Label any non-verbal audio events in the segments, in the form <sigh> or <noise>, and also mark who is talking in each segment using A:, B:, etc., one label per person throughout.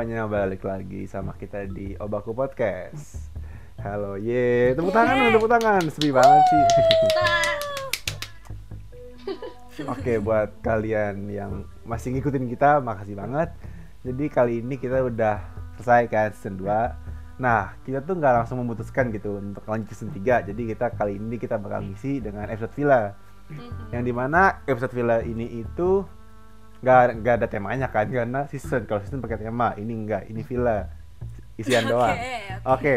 A: semuanya balik lagi sama kita di Obaku Podcast. Halo, ye, tepuk tangan, tepuk tangan, sepi banget sih. <laughs> Oke, buat kalian yang masih ngikutin kita, makasih banget. Jadi kali ini kita udah selesai kan season 2 Nah, kita tuh nggak langsung memutuskan gitu untuk lanjut season 3 Jadi kita kali ini kita bakal ngisi dengan episode villa. Yang di mana episode villa ini itu nggak nggak ada temanya kan karena season kalau season pakai tema ini enggak ini villa isian <laughs>
B: Oke,
A: doang.
B: Oke.
A: oke.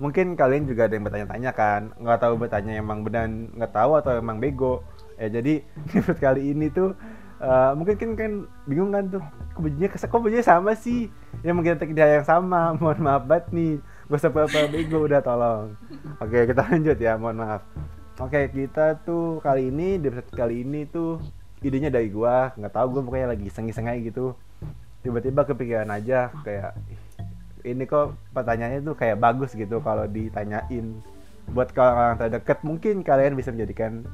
A: Mungkin kalian juga ada yang bertanya-tanya kan nggak tahu bertanya emang benar nggak tahu atau emang bego. Ya jadi <laughs> episode kali ini tuh eh, mungkin kan kan bingung kan tuh kok bajunya kok bajunya sama sih? Ya mungkin tidak yang sama <laughs> mohon maaf banget nih. Usah pura bego udah tolong. Oke kita lanjut ya mohon maaf. Oke kita tuh kali ini di episode kali ini tuh idenya dari gua nggak tahu gua pokoknya lagi iseng-iseng gitu. Tiba-tiba kepikiran aja kayak "Ih, ini kok pertanyaannya tuh kayak bagus gitu kalau ditanyain. Buat kalau orang terdekat mungkin kalian bisa menjadikan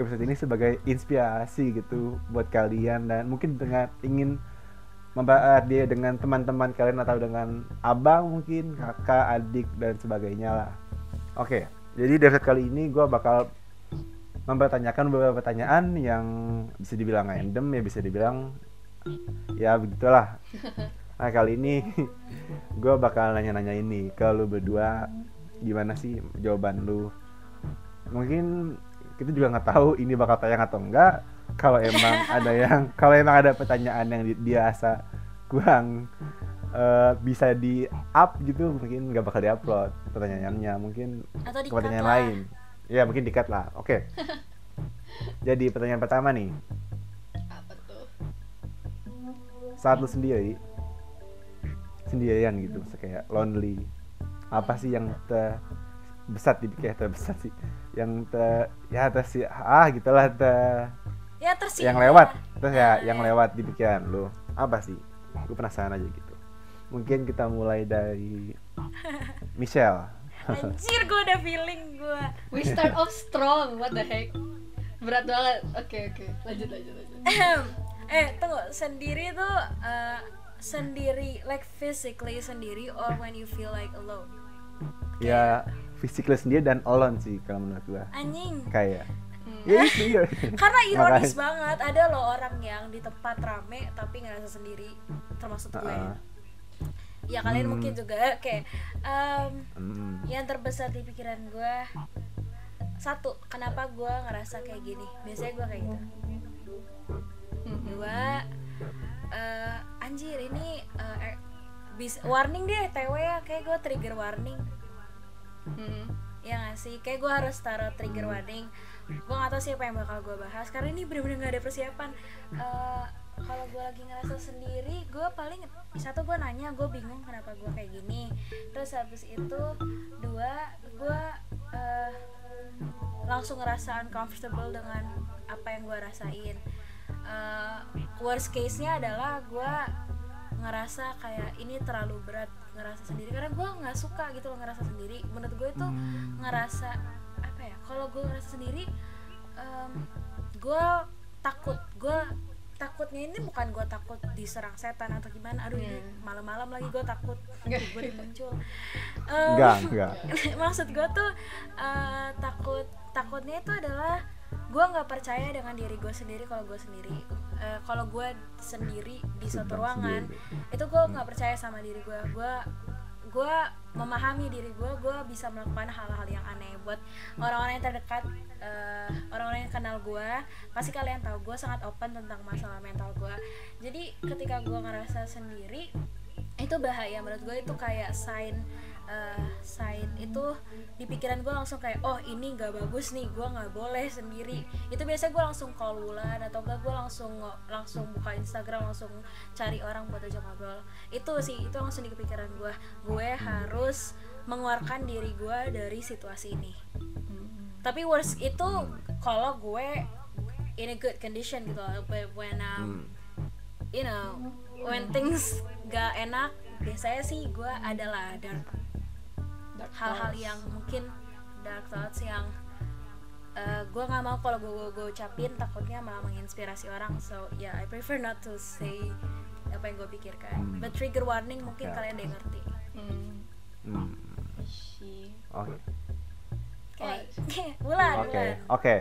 A: episode ini sebagai inspirasi gitu buat kalian dan mungkin dengan ingin membahas dia dengan teman-teman kalian atau dengan abang mungkin kakak adik dan sebagainya lah. Oke jadi di episode kali ini gue bakal mempertanyakan beberapa pertanyaan yang bisa dibilang random ya bisa dibilang ya begitulah. Nah kali ini <laughs> gue bakal nanya-nanya ini ke lu berdua gimana sih jawaban lu? Mungkin kita juga nggak tahu ini bakal tayang atau enggak kalau emang <laughs> ada yang kalau emang ada pertanyaan yang di- dirasa kurang eh, bisa di up gitu mungkin nggak bakal diupload pertanyaannya. Mungkin
B: Atau
A: ke pertanyaan
B: lah.
A: lain ya mungkin dikat lah. Oke. <laughs> Jadi pertanyaan pertama nih.
C: Apa tuh?
A: Saat lu sendiri sendirian gitu maksudnya kayak lonely apa sih yang terbesar di kayak terbesar sih yang te ya terus ah gitulah te
B: Ya
A: yang lewat terus ya yang lewat di pikiran lu apa sih? Gue penasaran aja gitu. Mungkin kita mulai dari <laughs> Michelle
B: Anjir gue udah feeling gue.
C: we start off strong what the heck berat banget oke oke lanjut lanjut lanjut
B: eh tunggu sendiri tuh eh, sendiri like physically sendiri or when you feel like alone.
A: ya physically sendiri dan alone sih kalau menurut gua
B: Anjing.
A: kayak ya itu ya <laughs>
B: Karena ironis
A: Makanya.
B: banget ada loh orang yang di tempat rame tapi ngerasa sendiri termasuk gue.
A: Heeh.
B: Ya kalian
A: Hmm.
B: mungkin juga oke. em,
A: Mm.
B: yang terbesar di pikiran gue satu kenapa gue ngerasa kayak gini biasanya gue kayak gitu dua eh, anjir ini eh, eh, bis warning deh tw ya kayak gue trigger warning
C: Hmm.
B: ya gak sih kayak gue harus taruh trigger warning gue gak tau sih apa yang bakal gue bahas karena ini bener-bener gak ada persiapan Eh, kalau gue lagi ngerasa sendiri gue paling satu gue nanya gue bingung kenapa gue kayak gini. Terus habis itu dua gue eh, langsung ngerasa uncomfortable dengan apa yang gue rasain. Eh, worst case nya adalah gue ngerasa kayak ini terlalu berat ngerasa sendiri. Karena gue nggak suka gitu loh ngerasa sendiri. Menurut gue itu
A: Hmm.
B: ngerasa apa ya kalau gue ngerasa sendiri gue takut. Gue takutnya ini bukan gue takut diserang setan atau gimana. Aduh ini
C: Hmm.
B: malam-malam lagi gue takut gue muncul.
A: Enggak enggak <laughs>
B: maksud gue tuh eh, takut takutnya itu adalah gue nggak percaya dengan diri gue sendiri kalau gue sendiri. Eh, kalau gue sendiri di suatu ruangan itu gue nggak percaya sama diri gue gue gue memahami diri gue gue bisa melakukan hal-hal yang aneh. Buat orang-orang yang terdekat eh, orang-orang yang kenal gue pasti kalian tahu gue sangat open tentang masalah mental gue jadi ketika gue ngerasa sendiri itu bahaya. Menurut gue itu kayak sign sign itu di pikiran gue langsung kayak oh ini nggak bagus nih gue nggak boleh sendiri. Itu biasanya gue langsung call Wulan atau enggak gue langsung langsung buka Instagram langsung cari orang buat ajak ngobrol. Itu sih itu langsung di kepikiran gue gue harus mengeluarkan diri gue dari situasi ini. Tapi worst itu kalau gue in a good condition gitu when- um,
A: Hmm.
B: you know when things gak enak biasanya sih gue adalah Dark hal-hal yang mungkin dark thoughts yang gue nggak mau kalau gue gue ucapin takutnya malah menginspirasi orang so yeah I prefer not to say apa yang gue pikirkan
A: Hmm.
B: but trigger warning mungkin
A: Ya.
B: kalian udah ngerti
C: hmm.
A: Hmm. Oke.
B: bulan
A: Oke.
B: bulan <laughs>
A: Oke.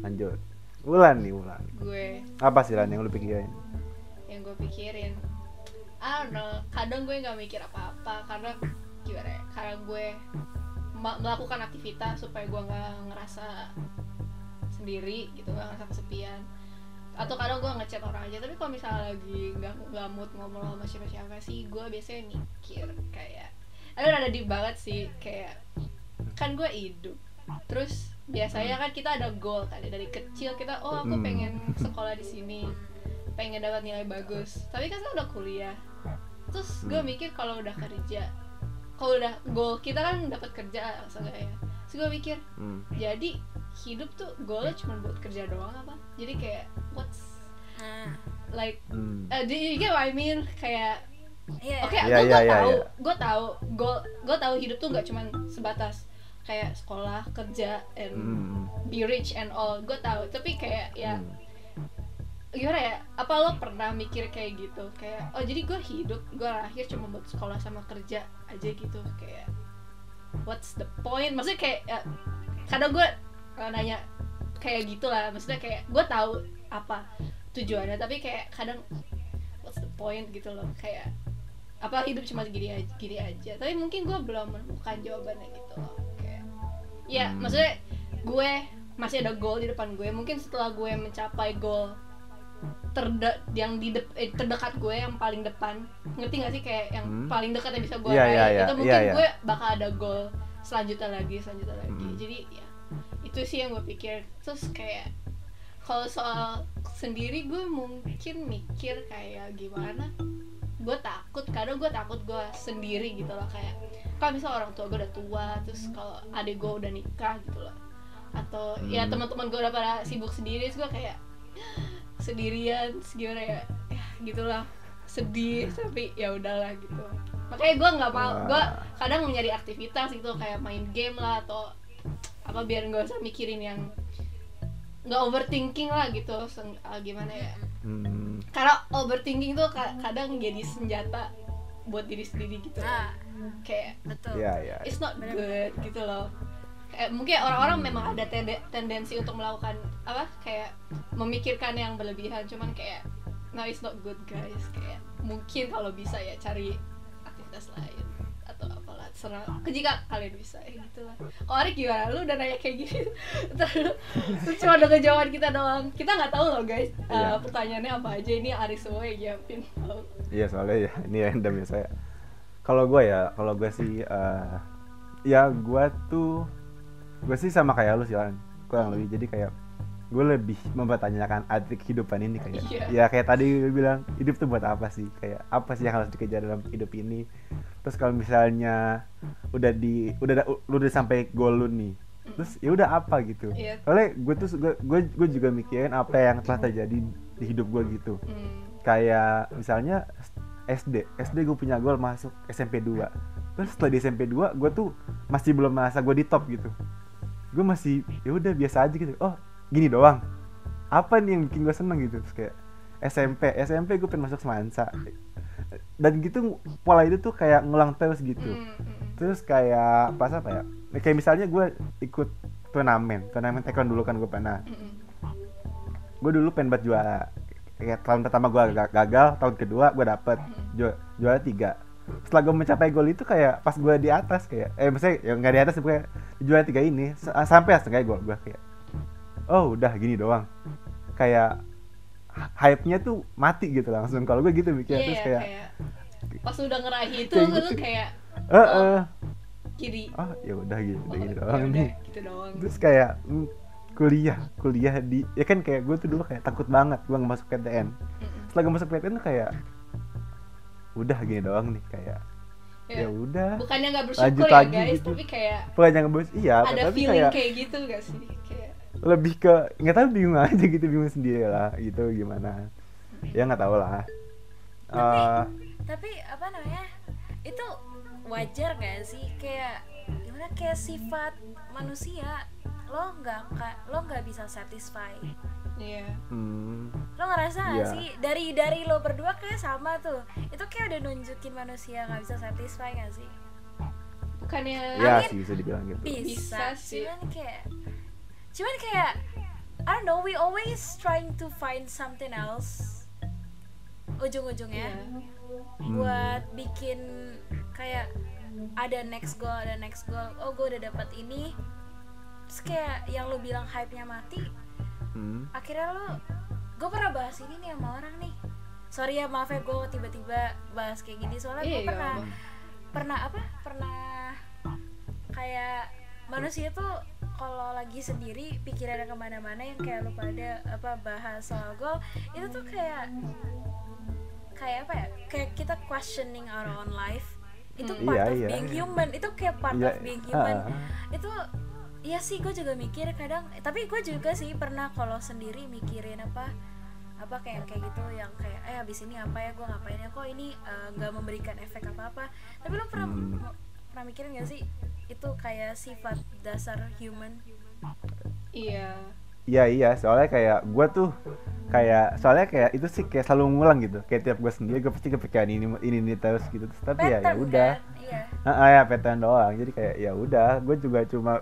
A: Lanjut. Wulan nih Wulan.
C: gue
A: Apa sih Lan yang lu pikirin?
C: yang gue pikirin I don't know kadang gue nggak mikir apa-apa karena gimana ya karena gue melakukan aktivitas supaya gue nggak ngerasa sendiri gitu nggak ngerasa kesepian atau kadang gue ngechat orang aja tapi kalau misalnya lagi nggak nggak mood ngobrol sama siapa-siapa sih gue biasanya mikir kayak aduh ada deep banget sih kayak kan gue hidup terus biasanya kan kita ada goal kan dari kecil kita oh aku
A: Hmm.
C: pengen sekolah di sini pengen dapat nilai bagus tapi kan sekarang udah kuliah terus gue
A: Hmm.
C: mikir kalau udah kerja kalau udah goal kita kan dapat kerja seenggaknya terus gue mikir
A: Hmm.
C: jadi hidup tuh goalnya cuma buat kerja doang apa jadi kayak what's
B: nah
C: like
A: Hmm.
C: uh, do you get what I mean kayak
B: iya
C: oke
A: Iya,
C: gue
A: iya, iya,
C: tahu
A: iya.
C: gue tahu goal gue tahu hidup tuh nggak cuma sebatas kayak sekolah kerja and
A: Hmm.
C: be rich and all gue tahu tapi kayak ya
A: Hmm.
C: Gimana ya? Apa lo pernah mikir kayak gitu? Kayak oh jadi gue hidup gue lahir cuma buat sekolah sama kerja aja gitu. Kayak what's the point? Maksudnya kayak ya, kadang gue uh, nanya kayak gitulah. Maksudnya kayak gue tahu apa tujuannya tapi kayak kadang what's the point gitu loh. Kayak apa hidup cuma gini aja, gini aja. Tapi mungkin gue belum menemukan jawabannya gitu loh. Kayak ya
A: Hmm.
C: maksudnya gue masih ada goal di depan gue. Mungkin setelah gue mencapai goal terde yang di dep- eh, terdekat gue yang paling depan. Ngerti gak sih? Kayak yang
A: Hmm.
C: paling dekat yang bisa gue
A: Iya,
C: raih.
A: iya, iya,
C: itu mungkin
A: iya, iya.
C: gue bakal ada goal selanjutnya lagi selanjutnya lagi.
A: Hmm.
C: jadi ya itu sih yang gue pikir. Terus kayak kalau soal sendiri gue mungkin mikir kayak gimana? Gue takut kadang gue takut gue sendiri gitu loh. Kayak kalau misal orang tua gue udah tua terus kalau adik gue udah nikah gitu loh. Atau ya
A: Hmm.
C: teman-teman gue udah pada sibuk sendiri terus gue kayak sendirian gimana ya ya gitulah. Sedih tapi ya udahlah gitu. Makanya gue nggak mau gue kadang mau nyari aktivitas gitu kayak main game lah atau apa biar nggak usah mikirin yang nggak overthinking lah gitu Seng- ah, gimana ya.
A: Hmm.
C: karena overthinking tuh ka- kadang jadi senjata buat diri sendiri gitu.
B: Nah
C: kayak
B: betul.
A: Iya, iya.
C: it's not good gitu loh kayak mungkin orang-orang memang ada tende- tendensi untuk melakukan apa kayak memikirkan yang berlebihan cuman kayak no it's not good guys. Kayak mungkin kalau bisa ya cari aktivitas lain atau apalah serah jika kalian bisa ya gitu lah. Kalau Arik gimana? Lu udah nanya kayak gini. <laughs> Terus cuma dengan jawaban kita doang. Kita nggak tahu loh guys uh,
A: Iya.
C: pertanyaannya apa aja. Ini Arik semua yang nyiapin.
A: Iya soalnya ya <laughs> ini random ya saya. Kalau gue ya, kalau gue sih eh, ya gue tuh gue sih sama kayak lu sih Lan. kurang lebih. Jadi kayak gue lebih mempertanyakan arti kehidupan ini kayak
C: Iya.
A: ya kayak tadi lu bilang hidup tuh buat apa sih kayak apa sih yang harus dikejar dalam hidup ini terus kalau misalnya udah di udah lu udah sampai goal lu nih terus ya udah apa gitu
C: Iya.
A: soalnya gue tuh gue gue gue juga mikirin apa yang telah terjadi di hidup gue gitu
C: hmm.
A: kayak misalnya SD SD gue punya goal masuk SMP 2 terus setelah di SMP 2 gue tuh masih belum merasa gue di top gitu gue masih ya udah biasa aja gitu. Oh gini doang. Apa nih yang bikin gue seneng gitu? Terus kayak SMP SMP gue pengen masuk Semansa. Dan gitu pola itu tuh kayak ngulang terus gitu.
C: Hmm, hmm.
A: terus kayak pas apa ya? Kayak misalnya gue ikut turnamen. Turnamen taekwondo dulu kan gue pernah.
C: Hmm,
A: gue dulu pengen buat juara. Kayak tahun pertama gue gagal tahun kedua gue dapet. Juara, juara tiga setelah gue mencapai gol itu kayak pas gue di atas kayak eh maksudnya ya nggak di atas pokoknya di juara tiga ini sampai setengah gol gue kayak oh udah gini doang. Kayak hype-nya tuh mati gitu langsung. Kalau gue gitu mikir
C: Iya,
A: terus
C: iya,
A: kayak
C: kayak pas udah ngeraih itu
A: Kayak gitu.
C: kayak
A: eh eh
C: jadi
A: oh ya udah gitu
C: oh, ya
A: doang
C: udah,
A: nih.
C: gitu doang.
A: Terus kayak mm, kuliah kuliah di ya kan kayak gue tuh dulu kayak takut banget gue nggak masuk PTN setelah gue masuk PTN tuh kayak udah gini doang nih kayak
C: Ya,
A: ya udah
C: bukannya nggak
A: Lanjut
C: bersyukur ya
A: lagi
C: guys
A: gitu.
C: tapi kayak
A: bukan jangan bos iya
C: ada
A: tapi
C: feeling
A: kayak
C: kayak gitu gak sih? Kayak
A: lebih ke nggak tahu bingung aja gitu bingung sendiri lah gitu gimana. Ya nggak tahu lah.
B: Tapi-
A: Eh,
B: tapi apa namanya itu wajar gak sih? Kayak gimana? Kayak sifat manusia lo nggak lo nggak bisa satisfy
C: Iya.
A: Hmm.
B: lo ngerasa gak
A: Iya.
B: sih dari dari lo berdua kayak sama tuh itu kayak udah nunjukin manusia nggak bisa satisfy gak sih
C: Bukannya
A: Ya
B: Amin.
A: sih bisa dibilang gitu.
B: bisa,
C: Bisa sih.
B: cuman kayak cuman kayak I don't know we always trying to find something else ujung-ujungnya
C: Iya.
A: Hmm.
B: buat bikin kayak ada next goal ada next goal oh gue udah dapat ini terus kayak yang lo bilang hype nya mati
A: Hmm.
B: akhirnya lo gue pernah bahas ini nih sama orang nih sorry ya maaf ya gue tiba-tiba bahas kayak gini soalnya gue
C: Iya, iya,
B: pernah
C: apa.
B: pernah apa pernah kayak manusia tuh kalau lagi sendiri pikirannya ke mana-mana yang kayak lu pada apa bahas soal goal itu tuh kayak kayak apa ya kayak kita questioning our own life itu
A: Hmm.
B: part
A: Iya,
B: of
A: iya.
B: being human itu kayak part
A: Iya,
B: of being human
A: ah.
B: itu Iya sih gue juga mikir kadang tapi gue juga sih pernah kalau sendiri mikirin apa apa kayak kayak gitu yang kayak eh abis ini apa ya gue ngapain ya kok ini eh, nggak memberikan efek apa apa tapi lo pernah
A: Hmm.
B: pernah mikirin gak sih itu kayak sifat dasar human
C: Iya.
A: Iya iya, soalnya kayak gue tuh kayak soalnya kayak itu sih kayak selalu ngulang gitu. Kayak tiap gue sendiri gue pasti kepikiran ini ini ini terus gitu. Terus, tapi ya ya udah.
B: kan? iya
A: ya pattern doang. Jadi kayak ya udah, gue juga cuma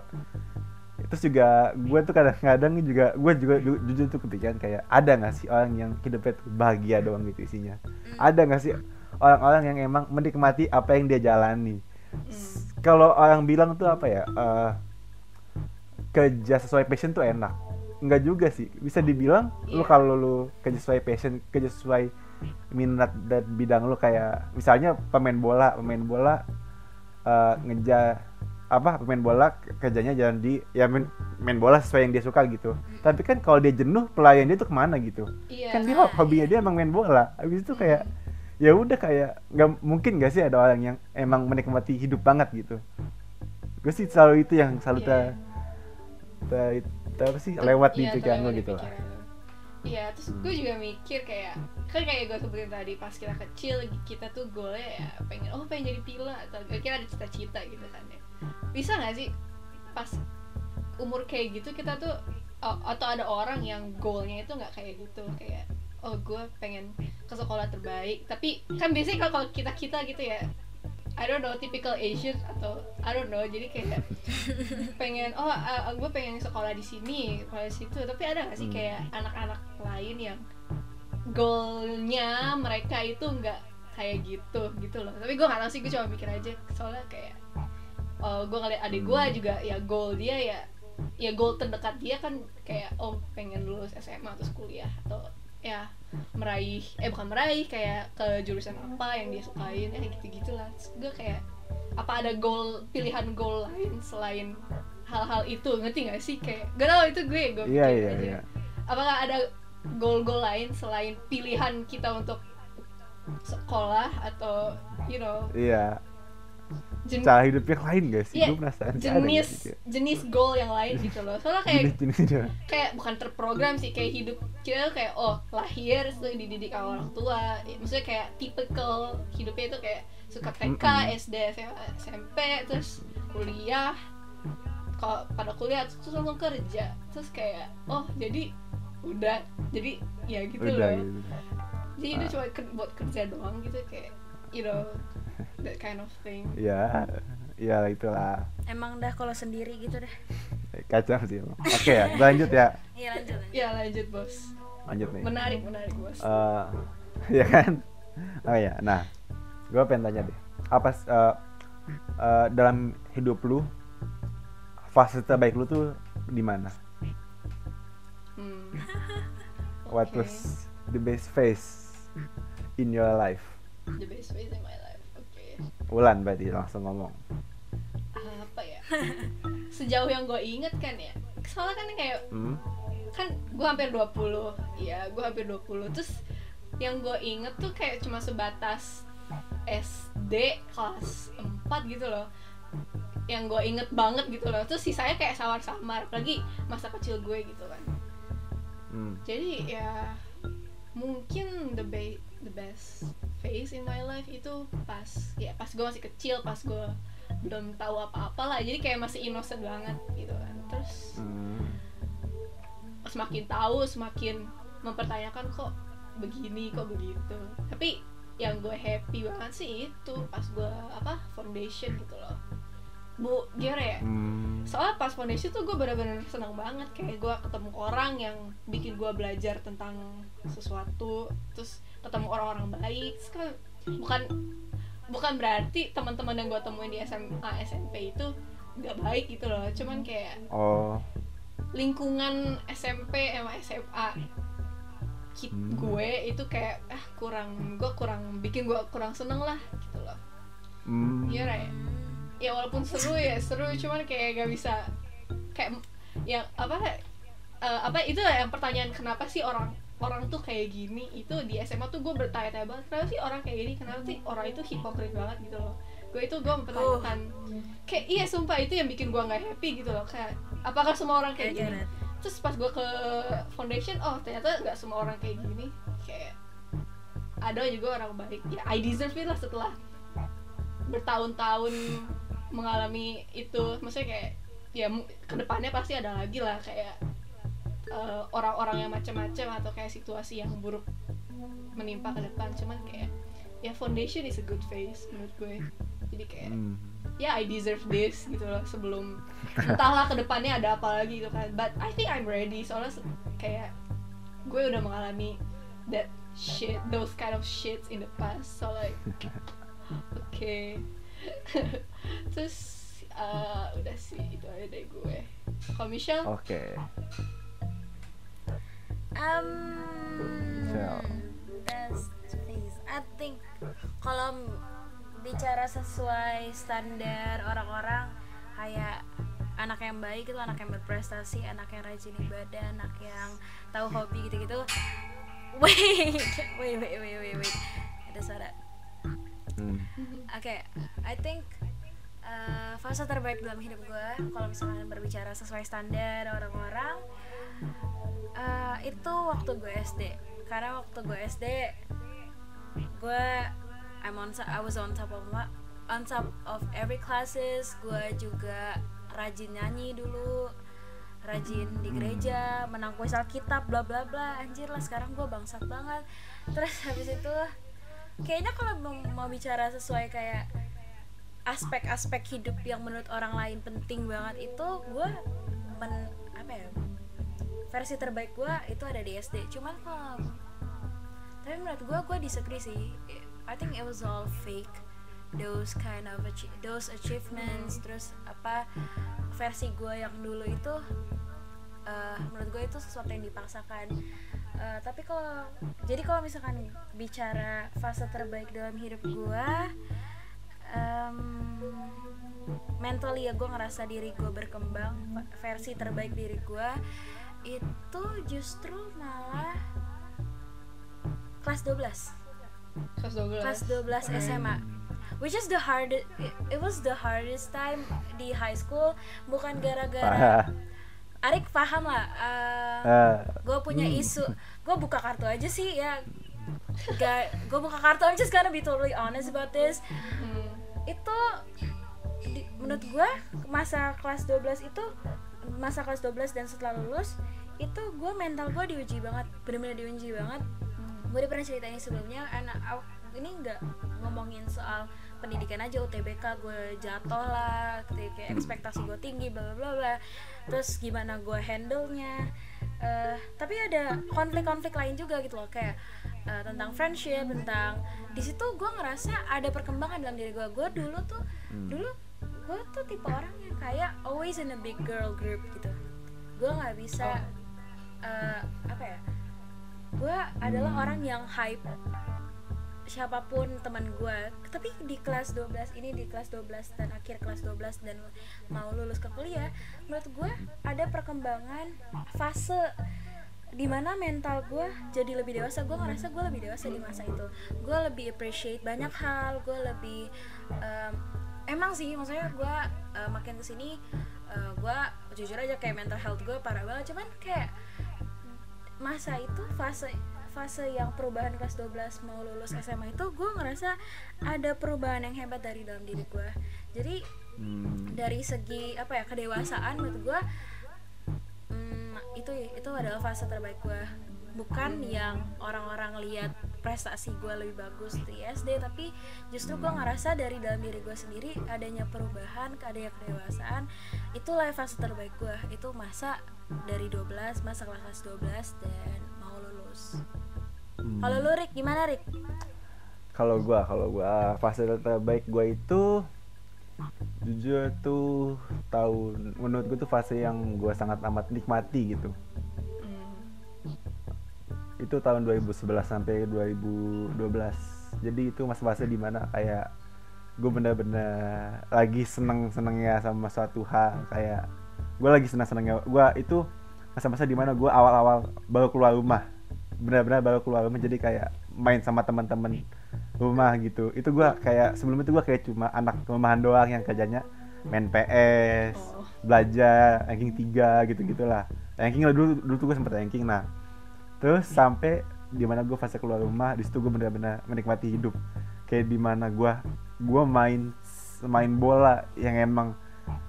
A: terus juga gue tuh kadang-kadang juga gue juga ju- jujur tuh kepikiran kayak ada nggak sih orang yang hidupnya tuh bahagia doang gitu isinya? Ada nggak sih orang-orang yang emang menikmati apa yang dia jalani? S- kalau orang bilang tuh apa ya eh, kerja sesuai passion tuh enak. Nggak juga sih. Bisa dibilang lu
C: Iya.
A: kalau lu kerja sesuai passion kerja sesuai minat dan bidang lu kayak misalnya pemain bola pemain bola eh, ngejar apa pemain bola kerjanya jalan di ya main, main bola sesuai yang dia suka gitu tapi kan kalau dia jenuh pelayan dia tuh ke mana gitu
C: Iya.
A: kan dia hobinya dia emang main bola habis itu kayak ya udah kayak nggak mungkin gak sih ada orang yang emang menikmati hidup banget gitu gue sih selalu itu yang selalu
C: Iya.
A: ter, ter, ter- apa sih lewat di
C: Iya,
A: pikiran gue gitu lah.
C: Iya, terus gue juga mikir kayak kan kayak gue sebutin tadi pas kita kecil kita tuh goalnya ya pengen oh pengen jadi pilot atau kira ada cita-cita gitu kan ya. Bisa nggak sih pas umur kayak gitu kita tuh oh, atau ada orang yang goalnya itu nggak kayak gitu? Kayak oh gue pengen ke sekolah terbaik. Tapi kan biasanya kalau- kita kita gitu ya I don't know typical Asian atau I don't know. Jadi kayak <laughs> pengen oh gue pengen sekolah di sini sekolah di situ. Tapi ada gak sih
A: Hmm.
C: kayak anak-anak lain yang goalnya mereka itu nggak kayak gitu gitu loh. Tapi gue nggak tahu sih gue cuma mikir aja. Soalnya kayak oh gue ngeliat adik gue
A: Hmm.
C: juga ya goal dia ya ya goal terdekat dia kan kayak oh pengen lulus SMA terus kuliah atau ya meraih eh bukan meraih kayak ke jurusan apa yang dia sukain ya gitu gitulah gue kayak apa ada goal pilihan goal lain selain hal-hal itu? Ngerti gak sih? Kayak gak tau itu gue gue pikir
A: iya
C: aja.
A: iya.
C: Apakah ada goal-goal lain selain pilihan kita untuk sekolah atau you know
A: iya
C: jen-
A: cara hidup yang lain sih?
C: Iya,
A: gue penasaran ada
C: jenis
A: kayak
C: jenis goal yang lain gitu loh. Soalnya kayak
A: jenis-jenisnya
C: kayak bukan terprogram sih kayak hidup kita tuh kayak oh lahir terus dididik sama orang tua. Ya, maksudnya kayak typical hidupnya itu kayak suka TK,
A: Mm-mm.
C: SD, SMA, SMP terus kuliah. Kalau pada kuliah terus langsung kerja. Terus kayak oh jadi udah jadi ya gitu
A: udah
C: loh.
A: gitu.
C: Jadi itu
A: Ah.
C: cuma ker- buat kerja doang gitu kayak you know that kind of thing.
A: Ya ya itulah.
B: Emang dah kalau sendiri gitu deh.
A: Kacau sih oke ya lanjut ya.
B: Iya lanjut lanjut.
C: Ya lanjut bos.
A: Lanjut nih.
C: Menarik menarik bos.
A: Eh, <laughs> ya kan? Oh ya nah gue pengen tanya deh. Apa eh, eh, dalam hidup lu fase terbaik lu tuh di mana?
C: Hmm.
A: what was the best phase in your life?
C: The best phase in my
A: Ulan berarti langsung ngomong.
C: Apa ya? <laughs> Sejauh yang gue inget kan ya soalnya kan kayak
A: hmm?
C: kan gue hampir 20 ya gue hampir 20 terus yang gue inget tuh kayak cuma sebatas SD kelas 4 gitu loh. Yang gue inget banget gitu loh. Terus sisanya kayak samar-samar lagi masa kecil gue gitu kan.
A: Hmm.
C: jadi ya mungkin the be the best phase in my life itu pas ya pas gue masih kecil pas gue belum tahu apa-apa lah jadi kayak masih innocent banget gitu kan. Terus
A: Hmm.
C: semakin tahu semakin mempertanyakan kok begini kok begitu. Tapi yang gue happy banget sih itu pas gue apa foundation gitu loh. Bu gimana ya?
A: Hmm.
C: soalnya pas foundation tuh gue bener-bener senang banget. Kayak gue ketemu orang yang bikin gue belajar tentang sesuatu. Terus ketemu orang-orang baik kan bukan bukan berarti teman-teman yang gue temuin di SMA SMP itu nggak baik gitu loh cuman kayak
A: Oh.
C: lingkungan SMP sama SMA kit
A: Hmm.
C: gue itu kayak ah kurang gue kurang bikin gue kurang seneng lah gitu loh
A: Hmm.
C: iya Ray ya walaupun seru ya seru cuman kayak gak bisa kayak yang apa eh, apa itu yang pertanyaan kenapa sih orang orang tuh kayak gini itu di SMA tuh gue bertanya-tanya banget kenapa sih orang kayak gini? Kenapa sih orang itu hipokrit banget? Gitu loh. Gue itu gue mempertanyakan. Kayak iya sumpah itu yang bikin gue nggak happy gitu loh. Kayak apakah semua orang kayak gini? terus pas gue ke foundation oh ternyata nggak semua orang kayak gini. Kayak ada juga orang baik. Ya I deserve it lah setelah bertahun-tahun mengalami itu. Maksudnya kayak ya ke depannya pasti ada lagi lah kayak eh, orang-orang yang macam-macam atau kayak situasi yang buruk menimpa ke depan. Cuman kayak ya foundation is a good phase menurut gue. Jadi kayak
A: Hmm.
C: ya I deserve this gitu loh sebelum entahlah ke depannya ada apa lagi gitu kan. But I think I'm ready. Soalnya se- kayak gue udah mengalami that shit those kind of shits in the past. So like oke <laughs> terus uh, udah sih itu aja dari gue. Kalau Michelle?
A: Oke.
B: Um,
A: Michelle.
B: best place. I think kalau bicara sesuai standar orang-orang kayak anak yang baik itu anak yang berprestasi, anak yang rajin ibadah, anak yang tahu hobi gitu-gitu. <laughs> Wait, wait, wait, wait, wait, wait. Ada suara.
A: Hmm.
B: Oke, I think uh, fase terbaik dalam hidup gue kalau misalnya berbicara sesuai standar orang-orang uh, itu waktu gue SD. Karena waktu gue SD gue I'm on I was on top of my, on top of every classes. Gue juga rajin nyanyi dulu rajin di gereja menang kuis alkitab bla bla bla anjir lah sekarang gue bangsat banget terus <laughs> habis itu kayaknya kalau mau, bicara sesuai kayak aspek-aspek hidup yang menurut orang lain penting banget itu gue men apa ya versi terbaik gue itu ada di SD cuman kalau tapi menurut gue gue disagree sih. I think it was all fake. Those kind of achie- those achievements terus apa versi gue yang dulu itu eh, menurut gue itu sesuatu yang dipaksakan. Eh, tapi kalau jadi kalau misalkan bicara fase terbaik dalam hidup gue em, mentally ya gue ngerasa diri gue berkembang versi terbaik diri gue itu justru malah kelas 12
C: kelas 12
B: kelas 12 SMA which is the hardest it, was the hardest time di high school. Bukan gara-gara. Arik paham lah eh,
A: Eh,
B: gue punya isu. Gue buka kartu aja sih ya. Gak gue buka kartu I'm just gonna be totally honest about this.
C: Hmm.
B: itu di- menurut gue masa kelas 12 itu masa kelas 12 dan setelah lulus itu gue mental gue diuji banget bener-bener diuji banget. Gue udah pernah cerita ini sebelumnya anak ini nggak ngomongin soal pendidikan aja UTBK gue jatuh lah kayak ekspektasi gue tinggi bla bla bla. Terus gimana gue handle nya Eh, tapi ada konflik-konflik lain juga gitu loh kayak eh, tentang friendship tentang di situ gue ngerasa ada perkembangan dalam diri gue gue dulu tuh dulu gue tuh tipe orang yang kayak always in a big girl group gitu. Gue nggak bisa eh, apa ya gue adalah orang yang hype siapa pun teman gue tapi di kelas 12 ini di kelas 12 dan akhir kelas 12 dan mau lulus ke kuliah menurut gue ada perkembangan fase di mana mental gue jadi lebih dewasa. Gue ngerasa gue lebih dewasa di masa itu. Gue lebih appreciate banyak hal gue lebih em, emang sih maksudnya gue eh, makin ke sini eh, gue jujur aja kayak mental health gue parah banget. Cuman kayak masa itu fase fase yang perubahan kelas 12 mau lulus SMA itu gue ngerasa ada perubahan yang hebat dari dalam diri gue jadi
A: hmm.
B: dari segi apa ya kedewasaan menurut gue mm, itu itu adalah fase terbaik gue bukan yang orang-orang lihat prestasi gue lebih bagus di SD tapi justru gue ngerasa dari dalam diri gue sendiri adanya perubahan adanya kedewasaan itulah fase terbaik gue itu masa dari 12 masa kelas 12 dan mau lulus
A: Hmm.
B: kalau lu Rick gimana Rick
A: kalau gua kalau gua fase terbaik gua itu jujur tuh tahun menurut gua tuh fase yang gua sangat amat nikmati gitu. Itu tahun 2011 sampai 2012 jadi itu masa-masa di mana kayak gue bener-bener lagi seneng-senengnya sama suatu hal. Kayak gue lagi seneng-senengnya. Gue itu masa-masa di mana gue awal-awal baru keluar rumah. Benar-benar baru keluar rumah. Jadi kayak main sama teman-teman rumah gitu. Itu gue kayak sebelum itu gue kayak cuma anak rumahan doang yang kerjanya main PS
C: Oh.
A: belajar ranking 3 gitu gitulah ranking lah dulu dulu tuh gue sempet ranking. Nah terus sampai di mana gue fase keluar rumah di situ gue benar-benar menikmati hidup. Kayak di mana gue gue main main bola yang emang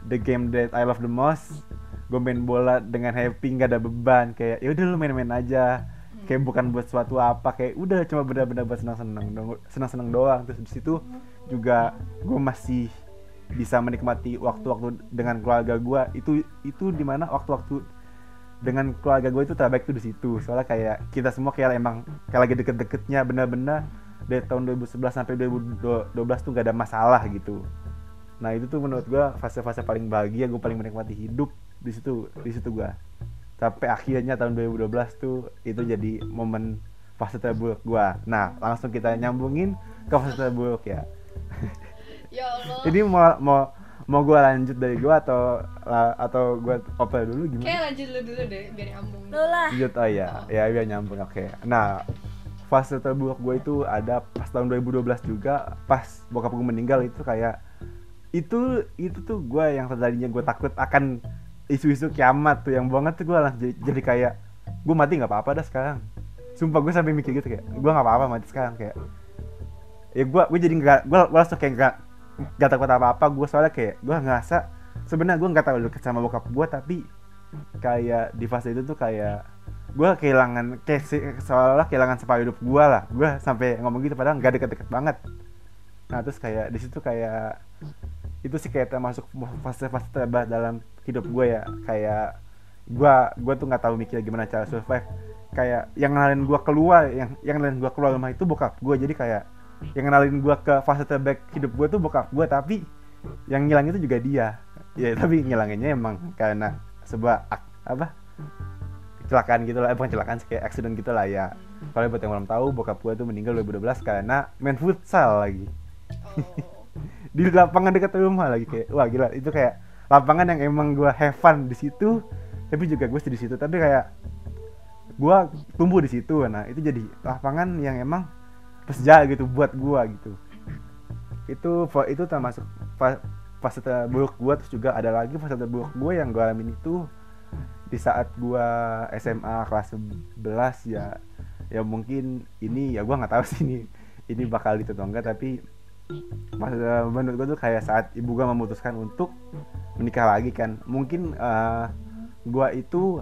A: the game that I love the most. Gue main bola dengan happy nggak ada beban. Kayak ya udah lu main-main aja. Kayak bukan buat suatu apa kayak udah cuma benar-benar buat senang-senang dong- senang-senang doang. Terus di situ juga gue masih bisa menikmati waktu-waktu dengan keluarga gue itu itu di mana waktu-waktu dengan keluarga gue itu terbaik tuh di situ. Soalnya kayak kita semua kayak emang kayak lagi deket-deketnya bener-bener dari tahun 2011 sampai 2012 tuh gak ada masalah gitu. Nah itu tuh menurut gue fase-fase paling bahagia gue paling menikmati hidup di situ di situ gue sampai akhirnya tahun 2012 tuh itu jadi momen fase terburuk gue nah langsung kita nyambungin ke fase terburuk ya.
C: Ya Allah. <laughs>
A: Ini mau mau mau gue lanjut dari gue atau atau gue oper dulu gimana?
C: Kayak lanjut lu dulu deh biar nyambung.
B: Lu lah.
A: Lanjut, oh iya, ya biar nyambung, oke. Nah, fase terburuk gue itu ada pas tahun 2012 juga Pas bokap gue meninggal itu kayak Itu itu tuh gue yang tadinya gue takut akan isu-isu kiamat tuh Yang banget tuh gue langsung jadi, jadi kayak Gue mati gak apa-apa dah sekarang. Sumpah gue sampai mikir gitu kayak Gue gak apa-apa mati sekarang kayak Ya gue gue jadi gak, gue, gue langsung kayak gak, gak takut apa-apa Gue soalnya kayak gue ngerasa sebenarnya gue gak terlalu deket sama bokap gue tapi kayak di fase itu tuh kayak gue kehilangan kayak se- seolah-olah kehilangan separuh hidup gue lah. Gue sampai ngomong gitu padahal nggak deket-deket banget. Nah terus kayak di situ kayak itu sih kayak termasuk fase-fase terberat dalam hidup gue ya. Kayak gue gue tuh nggak tahu mikir gimana cara survive. Kayak yang kenalin gue keluar yang yang kenalin gue keluar rumah itu bokap gue jadi kayak yang kenalin gue ke fase terbaik hidup gue tuh bokap gue tapi yang ngilang itu juga dia. Ya <laughs> tapi ngilanginnya emang karena sebuah ak- apa? Kecelakaan gitu lah, eh, bukan kecelakaan kayak accident gitu lah ya. Kalau buat yang belum tahu, bokap gue tuh meninggal 2012 karena main futsal lagi.
C: Oh. <laughs>
A: Di lapangan dekat rumah lagi kayak wah gila. Itu kayak lapangan yang emang gue have fun di situ tapi juga gue di situ. Tapi kayak gue tumbuh di situ nah itu jadi lapangan yang emang bersejarah gitu buat gue gitu. Itu itu termasuk fa- fase terburuk gue terus juga ada lagi fase terburuk gue yang gue alamin itu di saat gue SMA kelas 11 ya ya mungkin ini ya gue nggak tahu sih ini ini bakal itu atau enggak tapi masa menurut gue tuh kayak saat ibu gue memutuskan untuk menikah lagi kan. Mungkin eh gue itu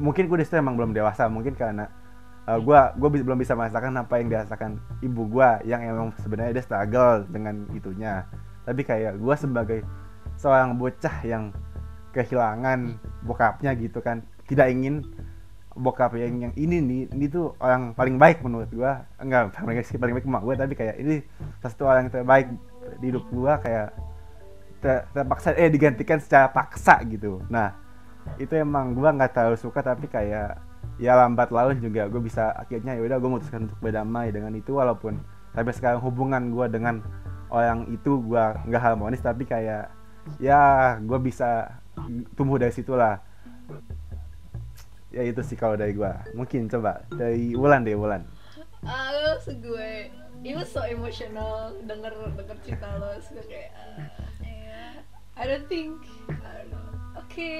A: mungkin gue di situ emang belum dewasa mungkin karena eh, gue gue belum bisa merasakan apa yang dirasakan ibu gue yang emang sebenarnya dia struggle dengan itunya. Tapi kayak gue sebagai seorang bocah yang kehilangan bokapnya gitu kan tidak ingin bokap yang yang ini nih ini tuh orang paling baik menurut gua. Enggak paling baik paling baik emak gua tapi kayak ini satu orang yang terbaik di hidup gua kayak ter- terpaksa eh digantikan secara paksa gitu. Nah itu emang gua nggak terlalu suka tapi kayak ya lambat laun juga. Gue bisa akhirnya ya udah gue memutuskan untuk berdamai dengan itu walaupun sampai sekarang hubungan gua dengan orang itu gua nggak harmonis tapi kayak ya gue bisa tumbuh dari situlah. Ya itu sih kalau dari gua. Mungkin coba dari Wulan deh Wulan.
C: Ah lu gue. It was so emotional denger denger cerita lo suka kayak ah,
B: Iya.
C: I don't think I don't know. Oke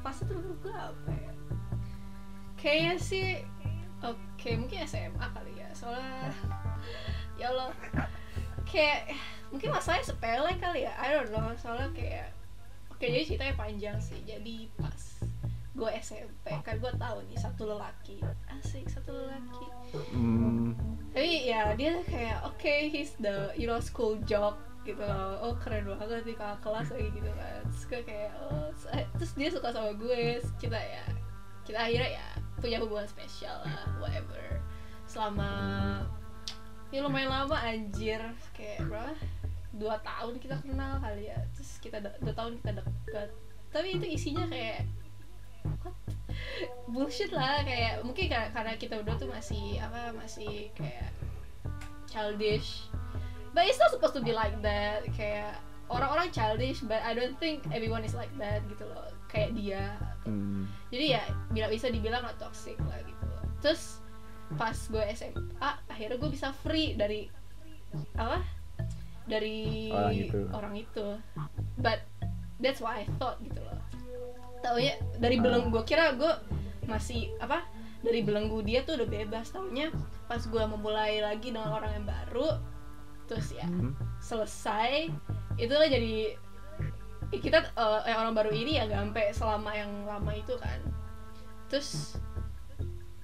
C: fase terburuk gue apa ya kayaknya sih oke mungkin SMA kali ya soalnya ya Allah. Kayak mungkin masalahnya sepele kali ya I don't know soalnya kayak oke jadi ceritanya panjang sih. Jadi pas gue SMP kan gue tahu nih satu lelaki. Asik satu lelaki.
A: Hmm,
C: tapi ya dia kayak oke he's the you know school jock gitu. Loh oh keren banget nih kakak kelas lagi gitu kan. Terus gue kayak oh terus dia suka sama gue kita ya kita akhirnya ya punya hubungan spesial lah whatever. Selama ya lumayan lama anjir. Kayak berapa? Dua tahun kita kenal kali ya. Terus kita dua tahun kita deket. Tapi itu isinya kayak what? bullshit lah kayak mungkin karena kita udah tuh masih apa masih kayak childish. But it's not supposed to be like that. Kayak orang-orang childish but I don't think everyone is like that gitu loh kayak dia
A: hmm.
C: jadi ya bila bisa dibilang gak toxic lah gitu loh terus pas gue SMA akhirnya gue bisa free dari apa dari
A: Orang itu.
C: orang itu but that's what I thought gitu loh taunya dari
A: Ah.
C: belenggu gue kira gue masih apa dari belenggu dia tuh udah bebas taunya pas gue memulai lagi dengan orang yang baru terus ya
A: Hmm.
C: selesai itulah jadi kita eh, yang orang baru ini ya gak sampai selama yang lama itu kan. Terus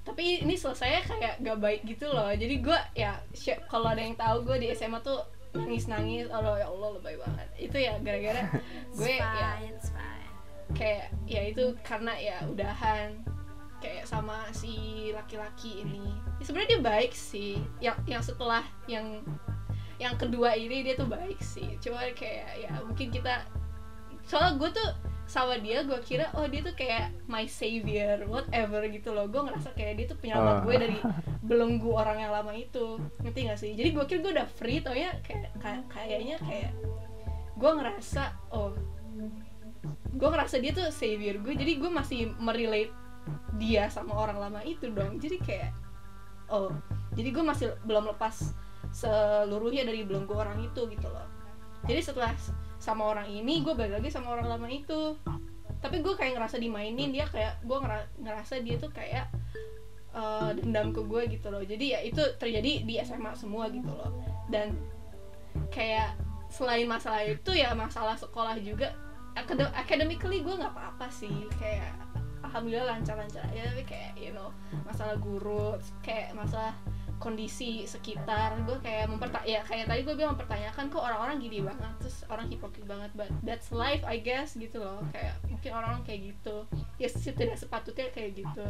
C: tapi ini selesai kayak gak baik gitu loh. Jadi gue ya kalau ada yang tahu gue di SMA tuh nangis nangis oh ya Allah lebay banget. Itu ya gara-gara <laughs> gue ya kayak ya itu karena ya udahan. Kayak sama si laki-laki ini. Ya, sebenarnya dia baik sih. Yang yang setelah yang yang kedua ini dia tuh baik sih. Cuma kayak ya mungkin kita soalnya gue tuh sama dia gue kira oh dia tuh kayak my savior whatever gitu loh. Gue ngerasa kayak dia tuh penyelamat
A: Oh.
C: gue dari belenggu orang yang lama itu. Ngerti gak sih? Jadi gue kira gue udah free taunya kayak kayak- kayaknya kayak gue ngerasa oh gue ngerasa dia tuh savior gue jadi gue masih merelate dia sama orang lama itu dong. Jadi kayak oh jadi gue masih belum lepas seluruhnya dari belenggu orang itu gitu loh. Jadi setelah sama orang ini gue balik lagi sama orang lama itu. Tapi gue kayak ngerasa dimainin dia kayak gue ngera- ngerasa dia tuh kayak eh, dendam ke gue gitu loh. Jadi ya itu terjadi di SMA semua gitu loh. Dan kayak selain masalah itu ya masalah sekolah juga Acad- academically gue nggak apa-apa sih. Kayak alhamdulillah lancar-lancar aja tapi kayak you know masalah guru kayak masalah kondisi sekitar gue kayak memperta ya kayak tadi gue bilang mempertanyakan kok orang-orang gini banget terus orang hipokrit banget but that's life I guess gitu loh. Kayak mungkin orang-orang kayak gitu. Ya sih tidak sepatutnya kayak gitu.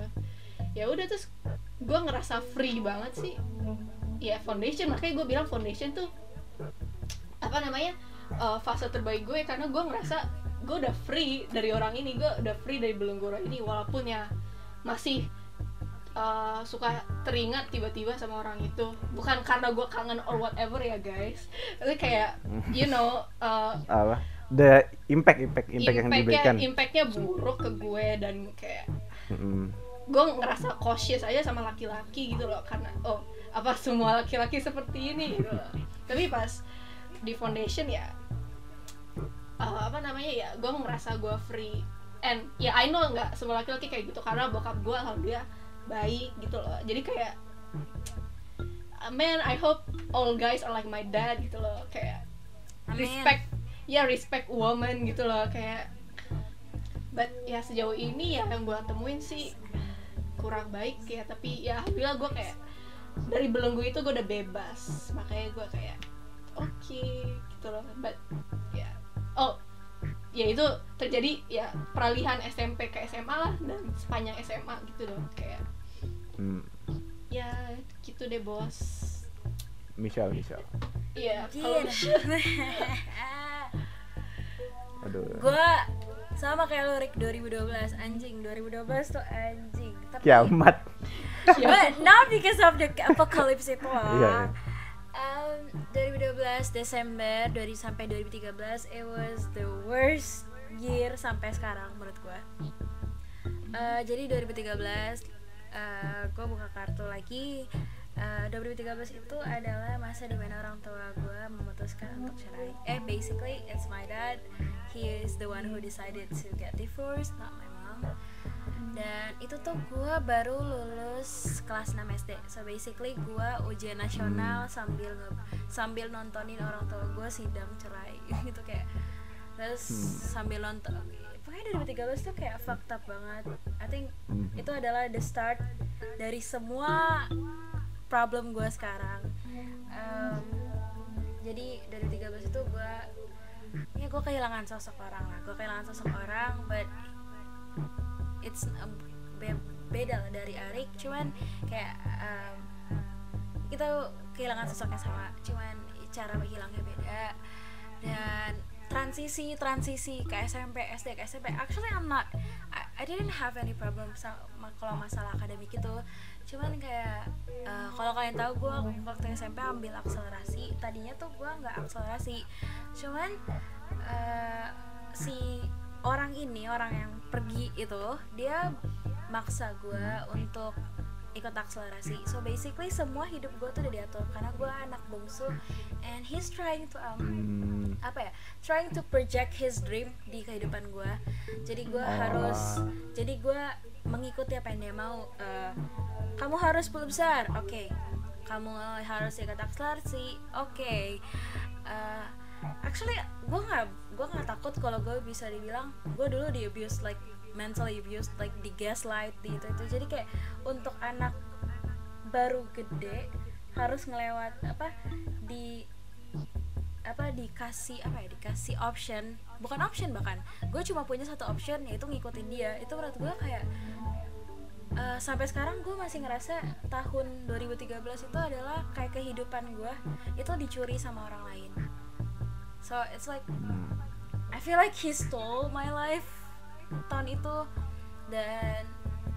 C: Ya udah terus gue ngerasa free banget sih. Ya foundation makanya gue bilang foundation tuh apa namanya uh, fase terbaik gue karena gue ngerasa gue udah free dari orang ini gue udah free dari belenggu orang ini walaupun ya masih uh, suka teringat tiba-tiba sama orang itu. Bukan karena gue kangen or whatever ya guys. Tapi kayak you know uh,
A: apa? The impact impact impact yang diberikan.
C: impactnya buruk ke gue dan kayak
A: Mm-mm.
C: gue ngerasa cautious aja sama laki-laki gitu loh karena oh apa semua laki-laki seperti ini gitu loh. Tapi pas di foundation ya uh, apa namanya ya gue ngerasa gue free. And ya I know nggak semua laki-laki kayak gitu karena bokap gue alhamdulillah baik gitu loh. Jadi kayak uh, man I hope all guys are like my dad gitu loh. Kayak
B: Amin.
C: respect ya respect woman gitu loh. Kayak but ya sejauh ini ya yang gue temuin sih kurang baik ya. Tapi ya alhamdulillah gue kayak dari belenggu itu gue udah bebas. Makanya gue kayak oke gitu loh. But ya oh ya itu terjadi ya peralihan SMP ke SMA lah dan sepanjang SMA gitu loh. Kayak
A: Hmm.
C: ya gitu deh bos.
A: Michelle Michelle.
C: Iya kalau <laughs>
A: aduh.
B: Gue sama kayak lu Rick. 2012 anjing 2012 tuh anjing. Tapi
A: kiamat.
B: But not because of the apocalypse itu. Loh <laughs>
A: Iya, iya.
B: Um, 2012 Desember dari sampai 2013 it was the worst year sampai sekarang menurut gue Eh, jadi 2013 gue buka kartu lagi. Eh, 2013 itu adalah masa di mana orang tua gue memutuskan untuk cerai. Eh basically it's my dad. He is the one who decided to get divorced not my mom. Dan itu tuh gue baru lulus kelas 6 SD so basically gue ujian nasional sambil sambil nontonin orang tua gue sidang cerai. <laughs> Gitu kayak terus
A: Hmm.
B: sambil nonton pokoknya 2013 tuh kayak fucked up banget. I think itu adalah the start dari semua problem gue sekarang. Em, jadi dari 13 itu gue ya gue kehilangan sosok orang lah. Gue kehilangan sosok orang but it's um, be- beda lah dari Arik. Cuman kayak um, kita kehilangan sosok yang sama cuman cara hilangnya beda. Dan transisi transisi ke SMP SD ke SMP actually I'm not I, I didn't have any problem sama kalau masalah akademik itu. Cuman kayak uh, kalau kalian tahu gue waktu SMP ambil akselerasi. Tadinya tuh gue nggak akselerasi. Cuman uh, si orang ini orang yang pergi itu dia maksa gue untuk ikut akselerasi so basically semua hidup gue tuh udah diatur karena gue anak bungsu and he's trying to um,
A: Hmm.
B: apa ya trying to project his dream di kehidupan gue jadi gue
A: Oh.
B: harus jadi gue mengikuti apa yang dia mau Eh, kamu harus puluh besar oke kamu harus ikut akselerasi oke Eh, actually gue nggak gue nggak takut kalau gue bisa dibilang gue dulu di abuse like mentally abused like di gaslight di itu itu. Jadi kayak untuk anak baru gede harus ngelewat apa di apa dikasih apa ya dikasih option. Bukan option bahkan gue cuma punya satu option yaitu ngikutin dia. Itu menurut gue kayak eh, sampai sekarang gue masih ngerasa tahun 2013 itu adalah kayak kehidupan gue itu dicuri sama orang lain. So it's like
A: Hmm.
B: I feel like he stole my life tahun itu. Dan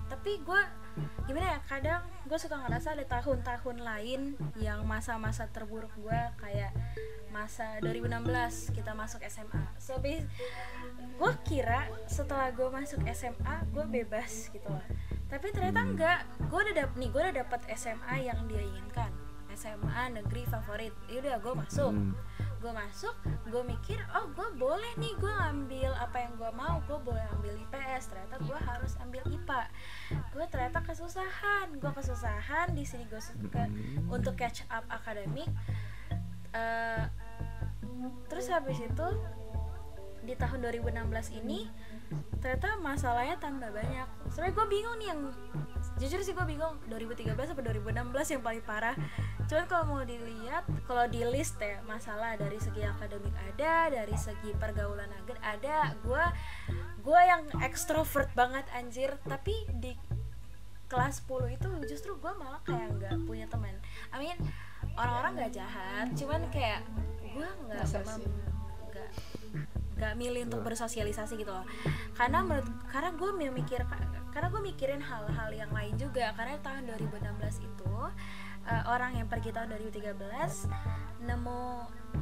B: tapi gue gimana ya kadang gue suka ngerasa ada tahun-tahun lain yang masa-masa terburuk gue kayak masa 2016 kita masuk SMA so gue kira setelah gue masuk SMA gue bebas gitu loh tapi ternyata enggak. Gue udah dap nih gue udah dapet SMA yang dia inginkan. SMA negeri favorit. Yaudah gue masuk.
A: Hmm.
B: Gue masuk gue mikir oh gue boleh nih gue ambil apa yang gue mau gue boleh ambil IPS ternyata gue harus ambil IPA gue ternyata kesusahan gue kesusahan di sini gue suka
A: Hmm.
B: untuk catch up akademik. Eh, terus habis itu di tahun 2016 ini ternyata masalahnya tambah banyak. Sebenarnya gue bingung nih yang jujur sih gue bingung 2013 atau 2016 yang paling parah cuman kalau mau dilihat kalau di list ya masalah dari segi akademik ada dari segi pergaulan agar ada gue gue yang ekstrovert banget anjir. Tapi di kelas 10 itu justru gue malah kayak nggak punya teman. I mean orang-orang nggak jahat cuman kayak gue nggak nggak nggak milih untuk bersosialisasi gitu loh. Karena menurut karena gue mikir karena gue mikirin hal-hal yang lain juga. Karena tahun 2016 itu eh, orang yang pergi tahun 2013 nemu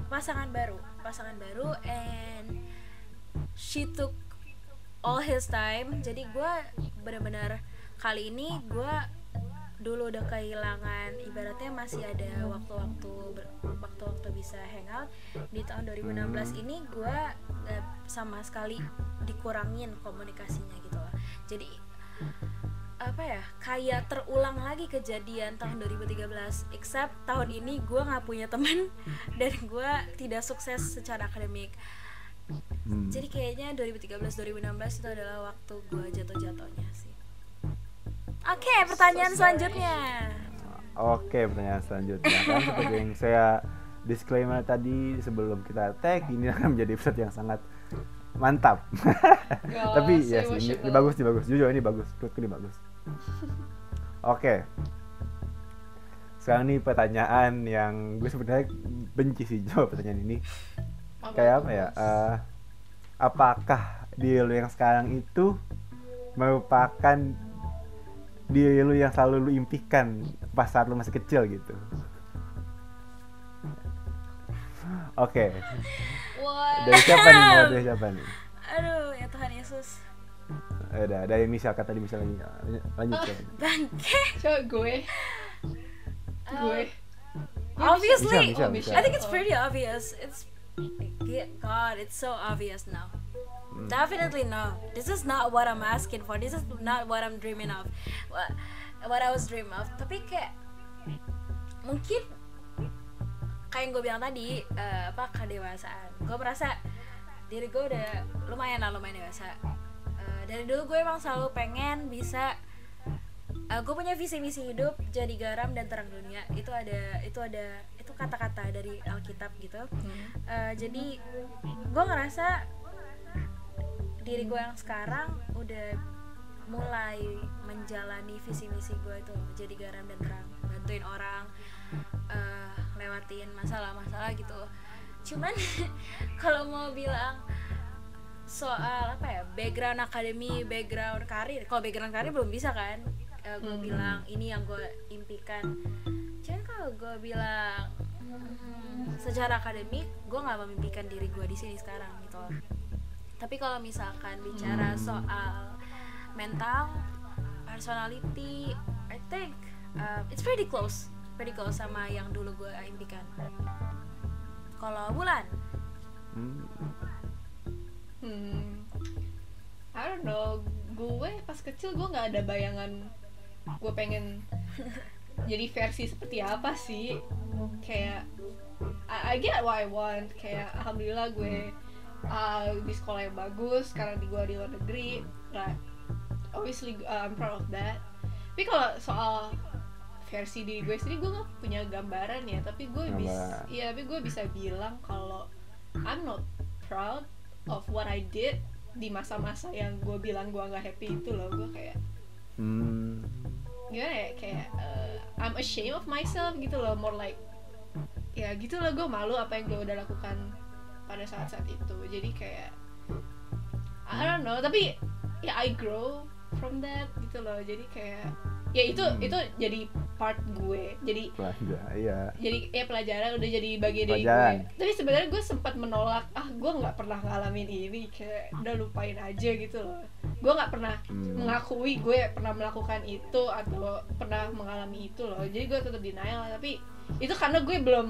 B: pasangan baru pasangan baru and she took all his time. Jadi gue benar-benar kali ini gue dulu udah kehilangan ibaratnya masih ada waktu-waktu waktu-waktu bisa hangout di tahun 2016 ini gue sama sekali dikurangin komunikasinya gitu loh. Jadi apa ya kayak terulang lagi kejadian tahun 2013 except tahun ini gue nggak punya teman dan gue tidak sukses secara akademik.
A: Hmm.
B: jadi kayaknya 2013-2016 itu adalah waktu gue jatuh-jatuhnya sih. Oke pertanyaan selanjutnya.
A: Oke, pertanyaan selanjutnya. Kan seperti <laughs> yang saya disclaimer tadi sebelum kita tag ini akan menjadi episode yang sangat mantap. <laughs> Tapi ya sih, ini, ini bagus, ini bagus. Jujur ini bagus, menurutku ini bagus. <laughs> Oke. Sekarang nih pertanyaan yang gue sebenarnya benci sih jawab <laughs> pertanyaan ini. Kayak apa ya? eh, apakah diri lu yang sekarang itu merupakan diri lu yang selalu lu impikan pas saat lu masih kecil gitu? Oke,
C: What?
A: dari siapa nih? Mau dari siapa nih?
B: aduh ya Tuhan Yesus
A: Eh, Udah, dari misal kata di misal lagi lanjut ya.
B: bangke
C: Coba gue. gue.
B: obviously
A: Bisa, bisa,
C: Oh,
A: bisa.
B: I think it's pretty obvious it's God it's so obvious now
A: Hmm.
B: definitely no this is not what I'm asking for this is not what I'm dreaming of what, what I was dream of tapi kayak mungkin kayak yang gue bilang tadi eh, apa kedewasaan. Gue merasa diri gue udah lumayan lah lumayan dewasa. Eh, dari dulu gue emang selalu pengen bisa eh, gue punya visi misi hidup jadi garam dan terang dunia. Itu ada itu ada itu kata-kata dari Alkitab gitu. Eh, jadi gue ngerasa diri gue yang sekarang udah mulai menjalani visi misi gue itu jadi garam dan terang. Bantuin orang eh, lewatin masalah-masalah gitu cuman <laughs> kalau mau bilang soal apa ya background akademi background karir kalau background karir belum bisa kan gue
C: Hmm.
B: bilang ini yang gue impikan. Cuman kalau gue bilang hmm, secara akademik gue nggak memimpikan diri gue di sini sekarang gitu loh. Tapi kalau misalkan bicara soal mental personality I think uh, it's pretty close pretty close sama yang dulu gue impikan kalau bulan
A: Hmm,
C: Hmm, I don't know. Gue pas kecil gue nggak ada bayangan gue pengen <laughs> jadi versi seperti apa sih. Kayak I, I get what I want. Kayak alhamdulillah gue uh, di sekolah yang bagus. Sekarang di gue di luar negeri. Like, obviously uh, I'm proud of that. Tapi kalau soal versi diri gue sendiri gue nggak punya gambaran ya. Tapi gue bisa, iya tapi gue bisa bilang kalau I'm not proud of what I did di masa-masa yang gue bilang gue nggak happy itu loh. Gue kayak
A: hmm,
C: gimana ya? Kayak uh, I'm ashamed of myself gitu loh. More like ya gitu loh. Gue malu apa yang gue udah lakukan pada saat-saat itu. Jadi kayak I don't know. Tapi ya I grow from that gitu loh. Jadi kayak ya itu
A: Hmm.
C: itu jadi part gue. Jadi
A: pelajar iya.
C: jadi ya pelajaran udah jadi bagian dari
A: Pelajaran.
C: gue tapi sebenarnya gue sempat menolak ah gue nggak pernah ngalamin ini kayak udah lupain aja gitu loh. Gue nggak pernah
A: Hmm.
C: mengakui gue pernah melakukan itu atau pernah mengalami itu loh. Jadi gue tetap denial tapi itu karena gue belum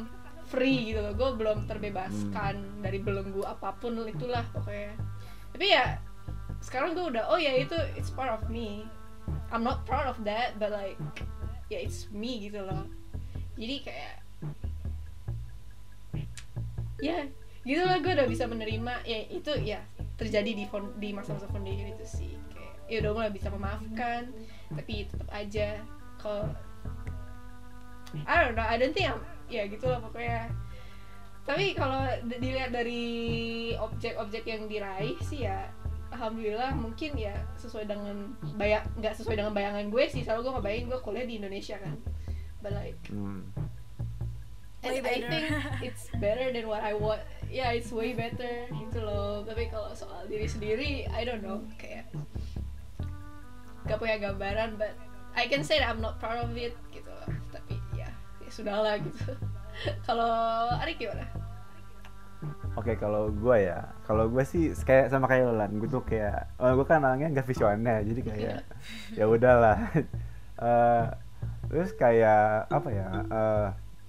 C: free gitu loh. Gue belum terbebaskan dari belenggu apa pun itulah pokoknya. Tapi ya sekarang gue udah oh ya itu it's part of me I'm not proud of that but like ya it's me gitu loh. Jadi kayak ya gitu lah gue udah bisa menerima ya itu ya terjadi di di masa-masa foundation itu sih. Kayak ya udah mulai bisa memaafkan tapi tetap aja kalau I don't know I don't think I'm ya gitu lah pokoknya. Tapi kalau dilihat dari objek-objek yang diraih sih ya alhamdulillah mungkin ya sesuai dengan bayang nggak sesuai dengan bayangan gue sih selalu gue ngebayangin gue kuliah di Indonesia kan but like
A: hmm.
B: Way
C: And I
B: better.
C: think it's better than what I want. Yeah, it's way better gitu loh. Tapi kalau soal diri sendiri, I don't know. Kayak gak punya gambaran, but I can say that I'm not proud of it gitu. loh. Tapi ya, ya sudahlah gitu. <laughs> kalau Arik gimana?
A: Oke kalau gue ya, kalau gue sih kayak sama kayak Lolan, gue tuh kayak, oh, gue kan orangnya nggak visioner, jadi kayak ya udahlah. <laughs> Eh, terus kayak apa ya? eh,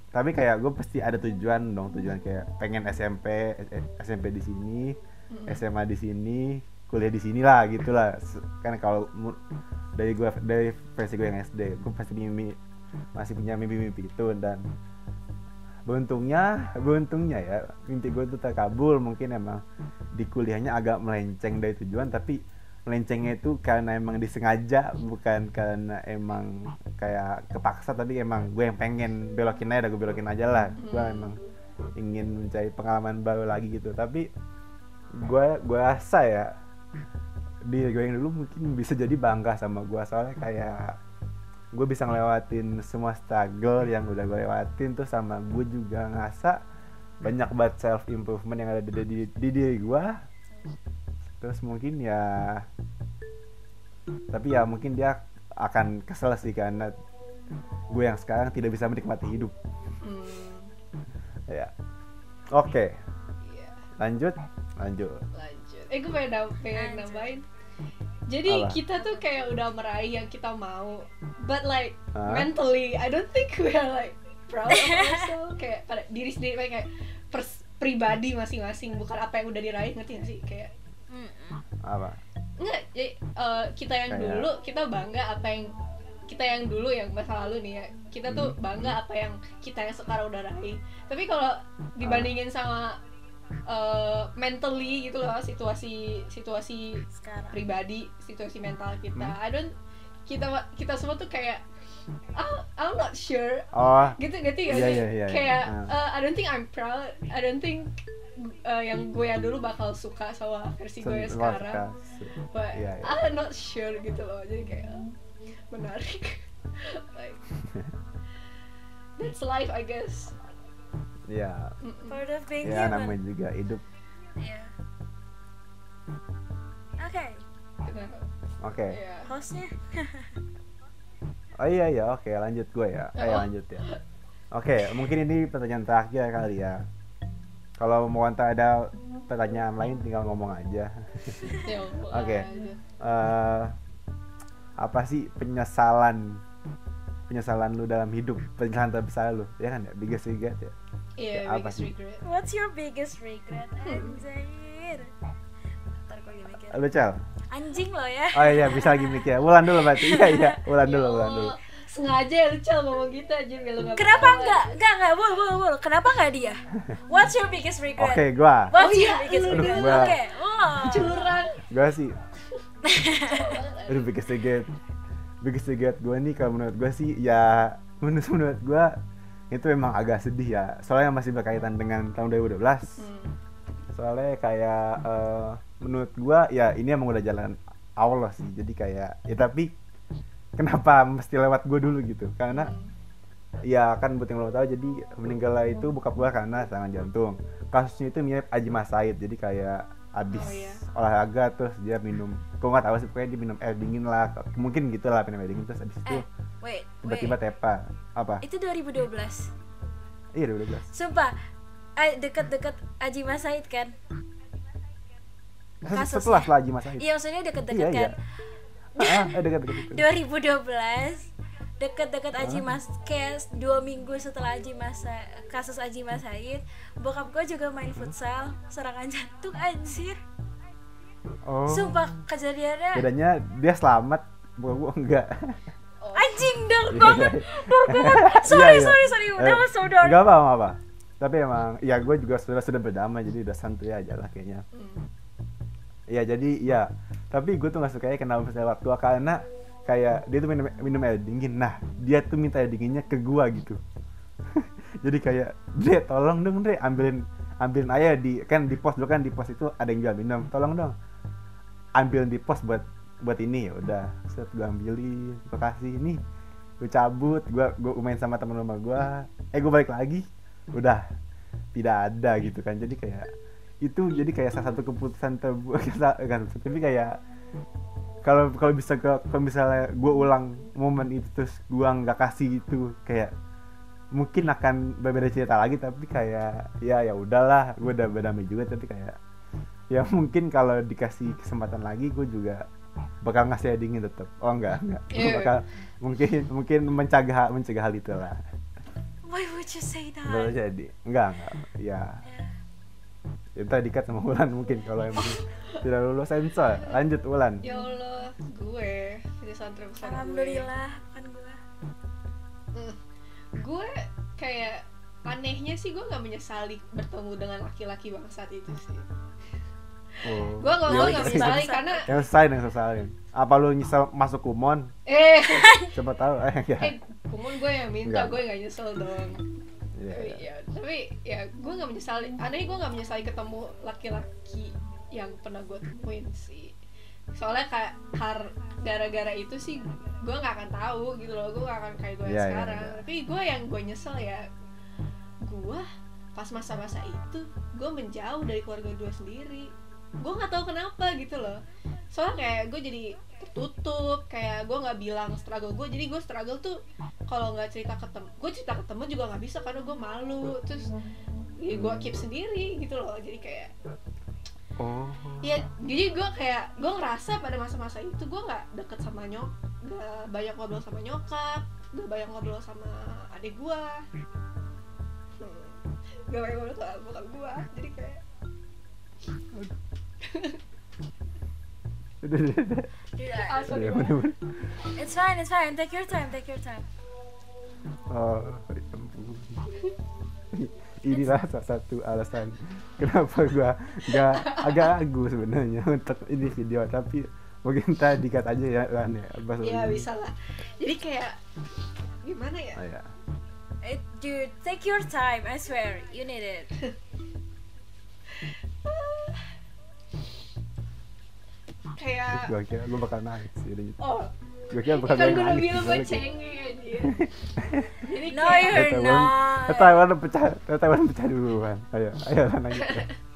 A: tapi kayak gue pasti ada tujuan dong, tujuan kayak pengen SMP, eh, SMP di sini. SMA di sini, kuliah di sini lah gitulah. Kan kalau dari gue dari versi gue yang SD, gue pasti mimpi masih punya mimpi-mimpi itu dan beruntungnya beruntungnya ya. Mimpi gue tuh terkabul mungkin emang di kuliahnya agak melenceng dari tujuan tapi melencengnya itu karena emang disengaja bukan karena emang kayak kepaksa. Tapi emang gue yang pengen belokin aja gue belokin aja lah. Gue
C: Hmm.
A: emang ingin mencari pengalaman baru lagi gitu. Tapi gue gue rasa ya di gue yang dulu mungkin bisa jadi bangga sama gue soalnya kayak gue bisa ngelewatin semua struggle yang udah gue lewatin tuh sama gue juga ngerasa banyak banget self improvement yang ada di, di, di diri gue terus mungkin ya tapi ya mungkin dia akan kesel sih karena gue yang sekarang tidak bisa menikmati hidup.
C: Hmm,
A: ya. Oke.
C: Iya,
A: lanjut? Lanjut.
C: Lanjut. Eh gue pengen, pengen nambahin. Jadi
A: Apa?
C: kita tuh kayak udah meraih yang kita mau, but like
A: Hah?
C: mentally, I don't think we are like proud of ourselves. kayak pada diri sendiri kayak pers- pribadi masing-masing, bukan apa yang udah diraih ngerti gak sih? Kayak
A: apa
C: enggak, jadi eh, kita yang
A: Kayak-
C: dulu kita bangga apa yang kita yang dulu yang masa lalu nih ya kita tuh bangga apa yang kita yang sekarang udah raih tapi kalau dibandingin sama eh, mentally gitu loh situasi situasi
B: sekarang.
C: pribadi situasi mental kita.
A: Hmm.
C: I don't kita kita semua tuh kayak ah, I'm not sure.
A: Oh.
C: Gitu gitu ya
A: Iya, iya, iya,
C: kayak
A: iya.
C: uh, I don't think I'm proud. I don't think uh, yang gue yang dulu bakal suka sama versi gue yang sekarang.
A: suka.
C: but
A: Iya, iya.
C: I'm not sure gitu loh. Jadi kayak menarik. <laughs> Like <laughs> that's life I guess
A: ya
B: part of being
A: ya
B: human
A: namanya juga hidup
B: Iya. oke
A: oke
C: Iya.
B: hostnya
A: oh iya iya oke lanjut gue ya eh
C: Oh.
A: lanjut ya oke mungkin ini pertanyaan terakhir kali ya kalau mau entah ada pertanyaan lain tinggal ngomong aja
C: Ya
A: Oke.
C: aja.
A: eh apa sih penyesalan penyesalan lu dalam hidup penyesalan terbesar lu ya kan ya? Biggest regret ya?
C: Iya,
A: Apa
C: biggest
A: sih?
C: regret.
B: what's your biggest regret anjir? Ntar gue lagi mikir
A: lu cel
B: anjing lo ya.
A: Oh iya bisa lagi mikir. Ulan dulu berarti. Iya iya. Ulan dulu
C: Ya
A: ulan dulu
C: Sengaja ya lu Cel ngomong gitu aja biar lu gak
B: kenapa enggak enggak enggak bul bul bul. Kenapa enggak dia? What's your biggest regret?
A: Oke gua.
B: What's
C: Oh
B: your
C: iya,
B: biggest regret? Oke oh
C: Curang.
A: gua sih. Aduh biggest regret biggest regret gue nih kalau menurut gue sih ya menurut menurut gue itu memang agak sedih ya. Soalnya masih berkaitan dengan tahun 2012
C: Hmm.
A: soalnya kayak eh, menurut gue ya ini emang udah jalan Allah sih. Jadi kayak ya tapi kenapa mesti lewat gue dulu gitu? Karena ya kan buat yang lo tahu jadi meninggalnya itu bokap gue karena serangan jantung. Kasusnya itu mirip Aji Mas Said jadi kayak abis
C: Oh, iya.
A: olahraga terus dia minum gue nggak tahu sih pokoknya dia minum air dingin lah mungkin gitu lah minum air dingin terus abis itu
B: eh
A: tiba-tiba tepa. Apa?
B: Itu 2012
A: iya 2012
B: sumpah eh, deket-deket Aji Mas Said kan? Kasusnya.
A: setelah setelah Aji Mas Said?
B: Iya maksudnya deket-deket
A: iya iya.
B: kan?
A: Ah, eh dekat-dekat itu
B: 2012 deket-deket Aji Mas kayak dua minggu setelah Aji Mas kasus Aji Mas Said bokap gue juga main futsal serangan jantung anjir
A: oh
B: sumpah kejadiannya
A: bedanya dia selamat bukan gue enggak
B: anjing dark
A: Iya,
B: banget
A: iya.
B: dark <laughs> banget sorry
A: Iya, iya.
B: sorry sorry
A: Eh,
B: that was so dark
A: Enggak apa apa. Tapi emang ya gue juga sudah sudah berdamai jadi udah santuy aja lah kayaknya. Iya jadi ya. Tapi gue tuh gak sukanya kenapa bisa lewat gua karena kayak dia tuh minum minum air dingin. Nah dia tuh minta air dinginnya ke gua gitu. <laughs> jadi kayak Dre tolong dong Dre ambilin ambilin air di kan di pos dulu kan di pos itu ada yang jual minum. Tolong dong ambilin di pos buat buat ini ya udah. Set gue ambilin gue kasih. Ini gue cabut gue gue main sama temen rumah gue eh gue balik lagi. Udah. Tidak ada gitu kan. Jadi kayak itu jadi kayak salah satu keputusan terburuk <laughs> kan tapi kayak kalau kalau bisa kalau misalnya gue ulang momen itu terus gue nggak kasih itu kayak mungkin akan berbeda cerita lagi tapi kayak ya ya udahlah. Gue udah berdamai juga tapi kayak ya <laughs> mungkin kalau dikasih kesempatan lagi gue juga bakal ngasih dingin tetap oh enggak enggak. Gue
C: Iya.
A: bakal mungkin mungkin mencegah mencegah hal itu lah.
B: Why would you say that?
A: Baru jadi. Enggak enggak. Ya. Ya ntar dikat sama Ulan mungkin kalau emang tidak lulus sensor. Lanjut Ulan
C: Ya Allah, gue. Penyesalan terbesar gue.
B: alhamdulillah kan gue.
C: Hmm. Gue kayak anehnya sih gue nggak menyesali bertemu dengan laki-laki bangsat itu sih.
A: Oh.
C: Gue
A: Ya
C: gue nggak menyesali karena
A: yang sesain yang sesalin apa lu nyesel masuk kumon
C: eh <laughs>
A: coba tahu eh ya
C: eh kumun gue yang minta
A: Enggak.
C: gue nggak nyesel dong.
A: Iya,
C: Tapi
A: iya.
C: ya, tapi ya gue nggak menyesali. Aneh gue nggak menyesali ketemu laki-laki yang pernah gue temuin sih. Soalnya kayak har gara-gara itu sih gue nggak akan tahu gitu loh. Gue nggak akan kayak gue
A: Iya, iya,
C: sekarang.
A: iya.
C: Tapi gue yang gue nyesel ya gue pas masa-masa itu gue menjauh dari keluarga gue sendiri. Gue nggak tahu kenapa gitu loh. Soalnya kayak gue jadi tertutup kayak gue nggak bilang struggle gue jadi gue struggle tuh kalau nggak cerita ke temen gue cerita ke temen juga nggak bisa karena gue malu. Terus ya gue keep sendiri gitu loh. Jadi kayak
A: oh.
C: Ya jadi gue kayak gue ngerasa pada masa-masa itu gue nggak deket sama nyok nggak banyak ngobrol sama nyokap nggak banyak ngobrol sama adik gue hmm, nggak banyak ngobrol sama bokap gue jadi kayak
A: udah udah udah
B: Dude, I-
C: sorry
A: Udah,
C: banget.
A: udah, udah.
B: it's fine it's fine take your time take your time
A: oh ya ampun. inilah salah satu alasan kenapa gua nggak agak ragu sebenarnya untuk ini video tapi mungkin tadi dikat aja ya kan ya
C: ya
A: Uli.
C: bisa lah jadi kayak gimana ya
A: Ah, ya.
B: Eh, dude take your time I swear you need it <laughs>
C: kayak
A: gua kira gua bakal nangis sih udah gitu.
C: oh
A: gua kira bakal
C: kan gue udah bilang gue
A: Gua kayak-
C: cengeng anjir <laughs> jadi
B: no you're
A: Taiwan,
B: not
A: Taiwan pecah, Taiwan pecah duluan. Ayo, ayo nangis.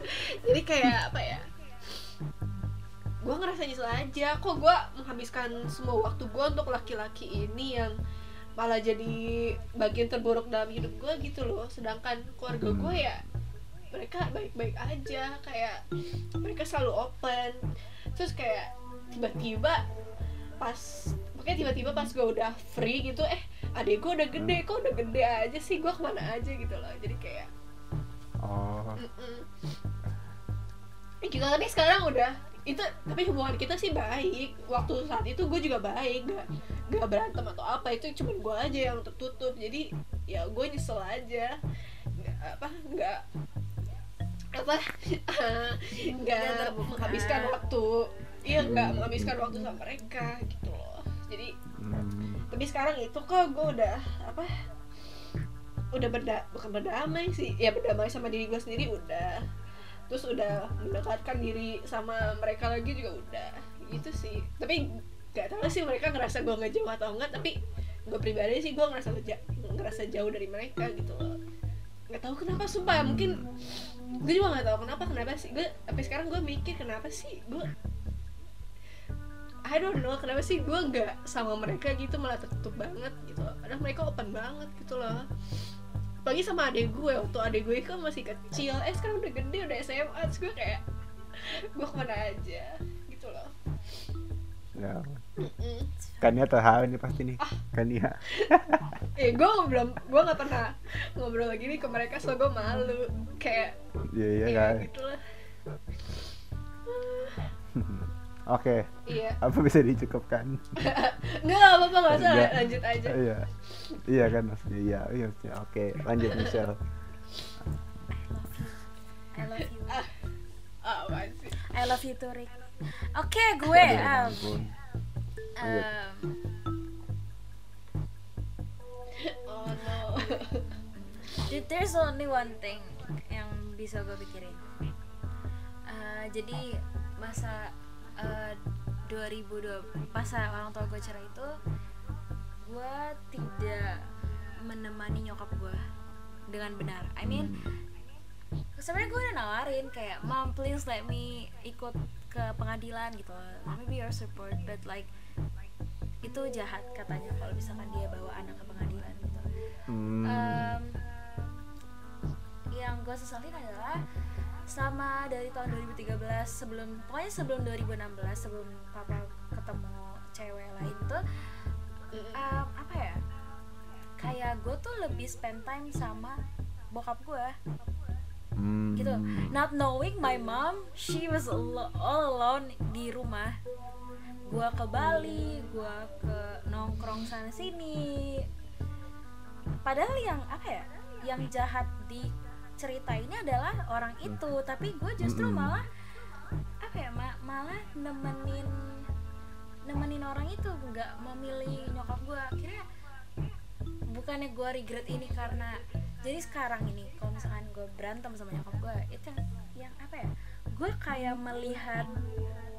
A: <laughs>
C: jadi kayak apa ya gue ngerasa nyesel aja kok gue menghabiskan semua waktu gue untuk laki-laki ini yang malah jadi bagian terburuk dalam hidup gue gitu loh sedangkan keluarga
A: Hmm.
C: gue ya mereka baik-baik aja kayak mereka selalu open. Terus kayak tiba-tiba pas pokoknya tiba-tiba pas gue udah free gitu eh adek gue udah gede kok udah gede aja sih? Gue ke mana aja gitu loh. Jadi kayak
A: Oh,
C: Mm-mm. Eh, kita tapi sekarang udah itu tapi hubungan kita sih baik. Waktu saat itu gue juga baik gak gak berantem atau apa itu cuma gue aja yang tertutup. Jadi ya gue nyesel aja. Nggak apa nggak apa? <laughs> Nggak
B: Nggak
C: menghabiskan waktu. Iya nggak menghabiskan waktu sama mereka gitu loh. Jadi
A: hmm,
C: tapi sekarang itu kok gue udah apa udah berda bukan berdamai sih. Ya berdamai sama diri gue sendiri udah. Terus udah mendekatkan diri sama mereka lagi juga udah. Gitu sih. Tapi gak tahu sih mereka ngerasa gue nggak jauh atau enggak tapi gue pribadi sih gue ngerasa ngerasa jauh dari mereka gitu loh. Nggak tahu kenapa sumpah. Mungkin gue juga nggak tahu kenapa kenapa sih? Gue sampai sekarang gue mikir kenapa sih gue I don't know kenapa sih gue nggak sama mereka gitu malah tertutup banget gitu. Padahal mereka open banget gitu loh. Apalagi sama adek gue waktu adek gue kan masih kecil. Eh sekarang udah gede udah SMA Terus gue kayak Gue ke mana aja
A: ya. Kania terharu nih pasti nih.
C: Ah.
A: Kania. <laughs>
C: Eh gue belum Gue gak pernah ngobrol lagi nih ke mereka So gue malu Kayak
A: Iya iya
C: ya
A: kan.
C: gitu lah <laughs>
A: Oke,
C: Iya
A: apa bisa dicukupkan? <laughs>
C: Nggak apa-apa gak usah
A: Nggak.
C: lanjut aja
A: Iya. Iya kan maksudnya iya, iya maksudnya. Oke, lanjut Michelle.
B: I love you
C: Ah, apaan sih
B: I love you too Rick oke gue
A: Aduh,
B: um, um,
C: Oh no
B: Dude, there's only one thing yang bisa gue pikirin. Uh, jadi masa uh, 2002 masa orang tua gue cerai itu, gue tidak menemani nyokap gue dengan benar. I mean, sebenarnya gue udah nawarin kayak, mom please let me ikut ke pengadilan gitu, let me be your support, but like itu jahat katanya kalau misalkan dia bawa anak ke pengadilan gitu.
A: Hmm.
B: Em, yang gue sesalin adalah sama dari tahun 2013 sebelum pokoknya sebelum 2016 sebelum papa ketemu cewek lain tuh em, apa ya kayak gue tuh lebih spend time sama bokap gue
A: Hmm.
B: gitu not knowing my mom she was all alone di rumah. Gua ke Bali gua ke nongkrong sana sini. Padahal yang apa ya yang jahat di cerita ini adalah orang itu. Tapi gue justru
A: Mm-mm.
B: malah apa ya ma- malah nemenin nemenin orang itu. Nggak memilih nyokap gue akhirnya bukannya gue regret ini karena jadi sekarang ini kalau misalkan gue berantem sama nyokap gue itu yang, yang apa ya? Gue kayak melihat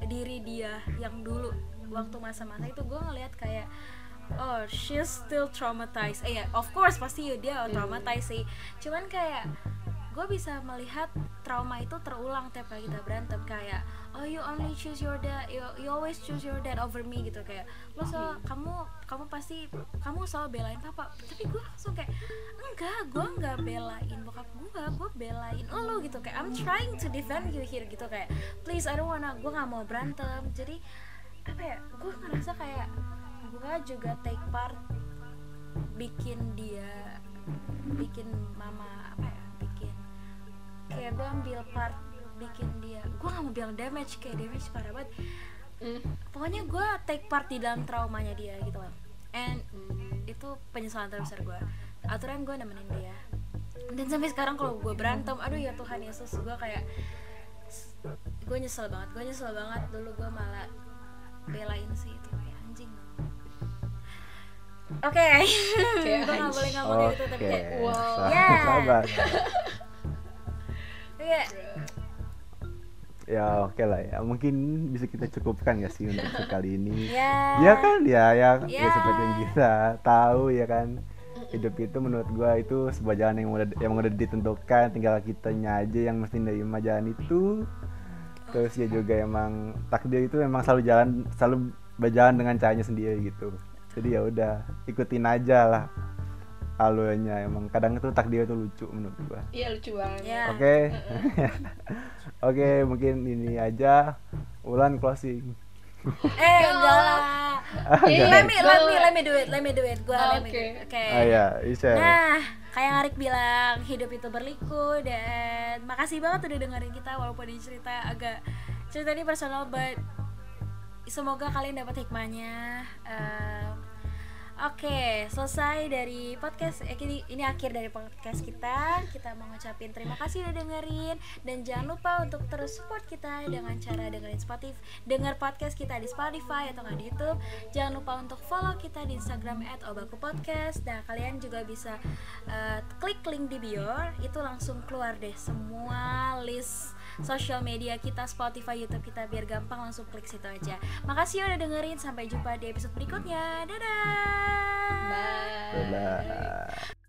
B: diri dia yang dulu waktu masa-masa itu gue ngelihat kayak oh she's still traumatized. Eh ya of course pasti dia traumatized sih. Cuman kayak gue bisa melihat trauma itu terulang tiap kali kita berantem. Kayak oh you only choose your dad. You, you always choose your dad over me gitu. Kayak lo so kamu kamu pasti kamu selalu belain papa. Tapi gue langsung kayak enggak gue nggak belain bokap gue gue belain lo gitu. Kayak I'm trying to defend you here gitu. Kayak please I don't wanna gue nggak mau berantem. Jadi apa ya gue ngerasa kayak gue juga take part bikin dia bikin mama apa ya bikin kayak gue ambil part bikin dia. Gue gak mau bilang damage kayak damage parah banget.
C: Mm.
B: pokoknya gue take part di dalam traumanya dia gitu loh and itu penyesalan terbesar gue aturan gue nemenin dia. Dan sampai sekarang kalau gue berantem aduh ya Tuhan Yesus gue kayak gue nyesel banget. Gue nyesel banget. Dulu gue malah belain sih itu kayak anjing. Oke.
C: Kayak <laughs>
B: gue nggak boleh ngomong kayak gitu tapi
A: Oke,
B: kayak
C: wow.
B: Ya.
A: sabar.
B: kayak
A: Ya oke lah ya, mungkin bisa kita cukupkan ya sih untuk sekali ini.
B: ya
A: Ya kan ya, ya, ya
B: Ya.
A: seperti yang kita tahu ya kan. Hidup itu menurut gua itu sebuah jalan yang udah yang udah ditentukan, tinggal kitanya aja yang mesti nerima jalan itu. Terus ya juga emang takdir itu memang selalu jalan selalu berjalan dengan caranya sendiri gitu. Jadi ya udah ikutin aja lah alurnya emang kadang itu takdir itu lucu menurut gua.
C: iya lucu banget
B: ya
A: Oke. <laughs> Oke, mungkin ini aja. Ulan closing.
B: eh enggak lah
A: enggak.
B: let me let me let me do it let me do it gue let me
C: Oke.
B: oke
A: Ah ya, Isha.
B: Nah, kayak Arik bilang, hidup itu berliku dan makasih banget udah dengerin kita walaupun ini cerita agak cerita ini personal but semoga kalian dapat hikmahnya. Ehm, Oke, selesai dari podcast. Eh, ini, ini akhir dari podcast kita. Kita mau ngucapin terima kasih udah dengerin dan jangan lupa untuk terus support kita dengan cara dengerin Spotify, denger podcast kita di Spotify atau nggak di YouTube. Jangan lupa untuk follow kita di Instagram @obaku_podcast. Nah, kalian juga bisa eh, klik link di bio, itu langsung keluar deh semua list sosial media kita, Spotify, YouTube kita biar gampang langsung klik situ aja. Makasih udah dengerin, sampai jumpa di episode berikutnya. Dadah.
C: bye
A: Dadah.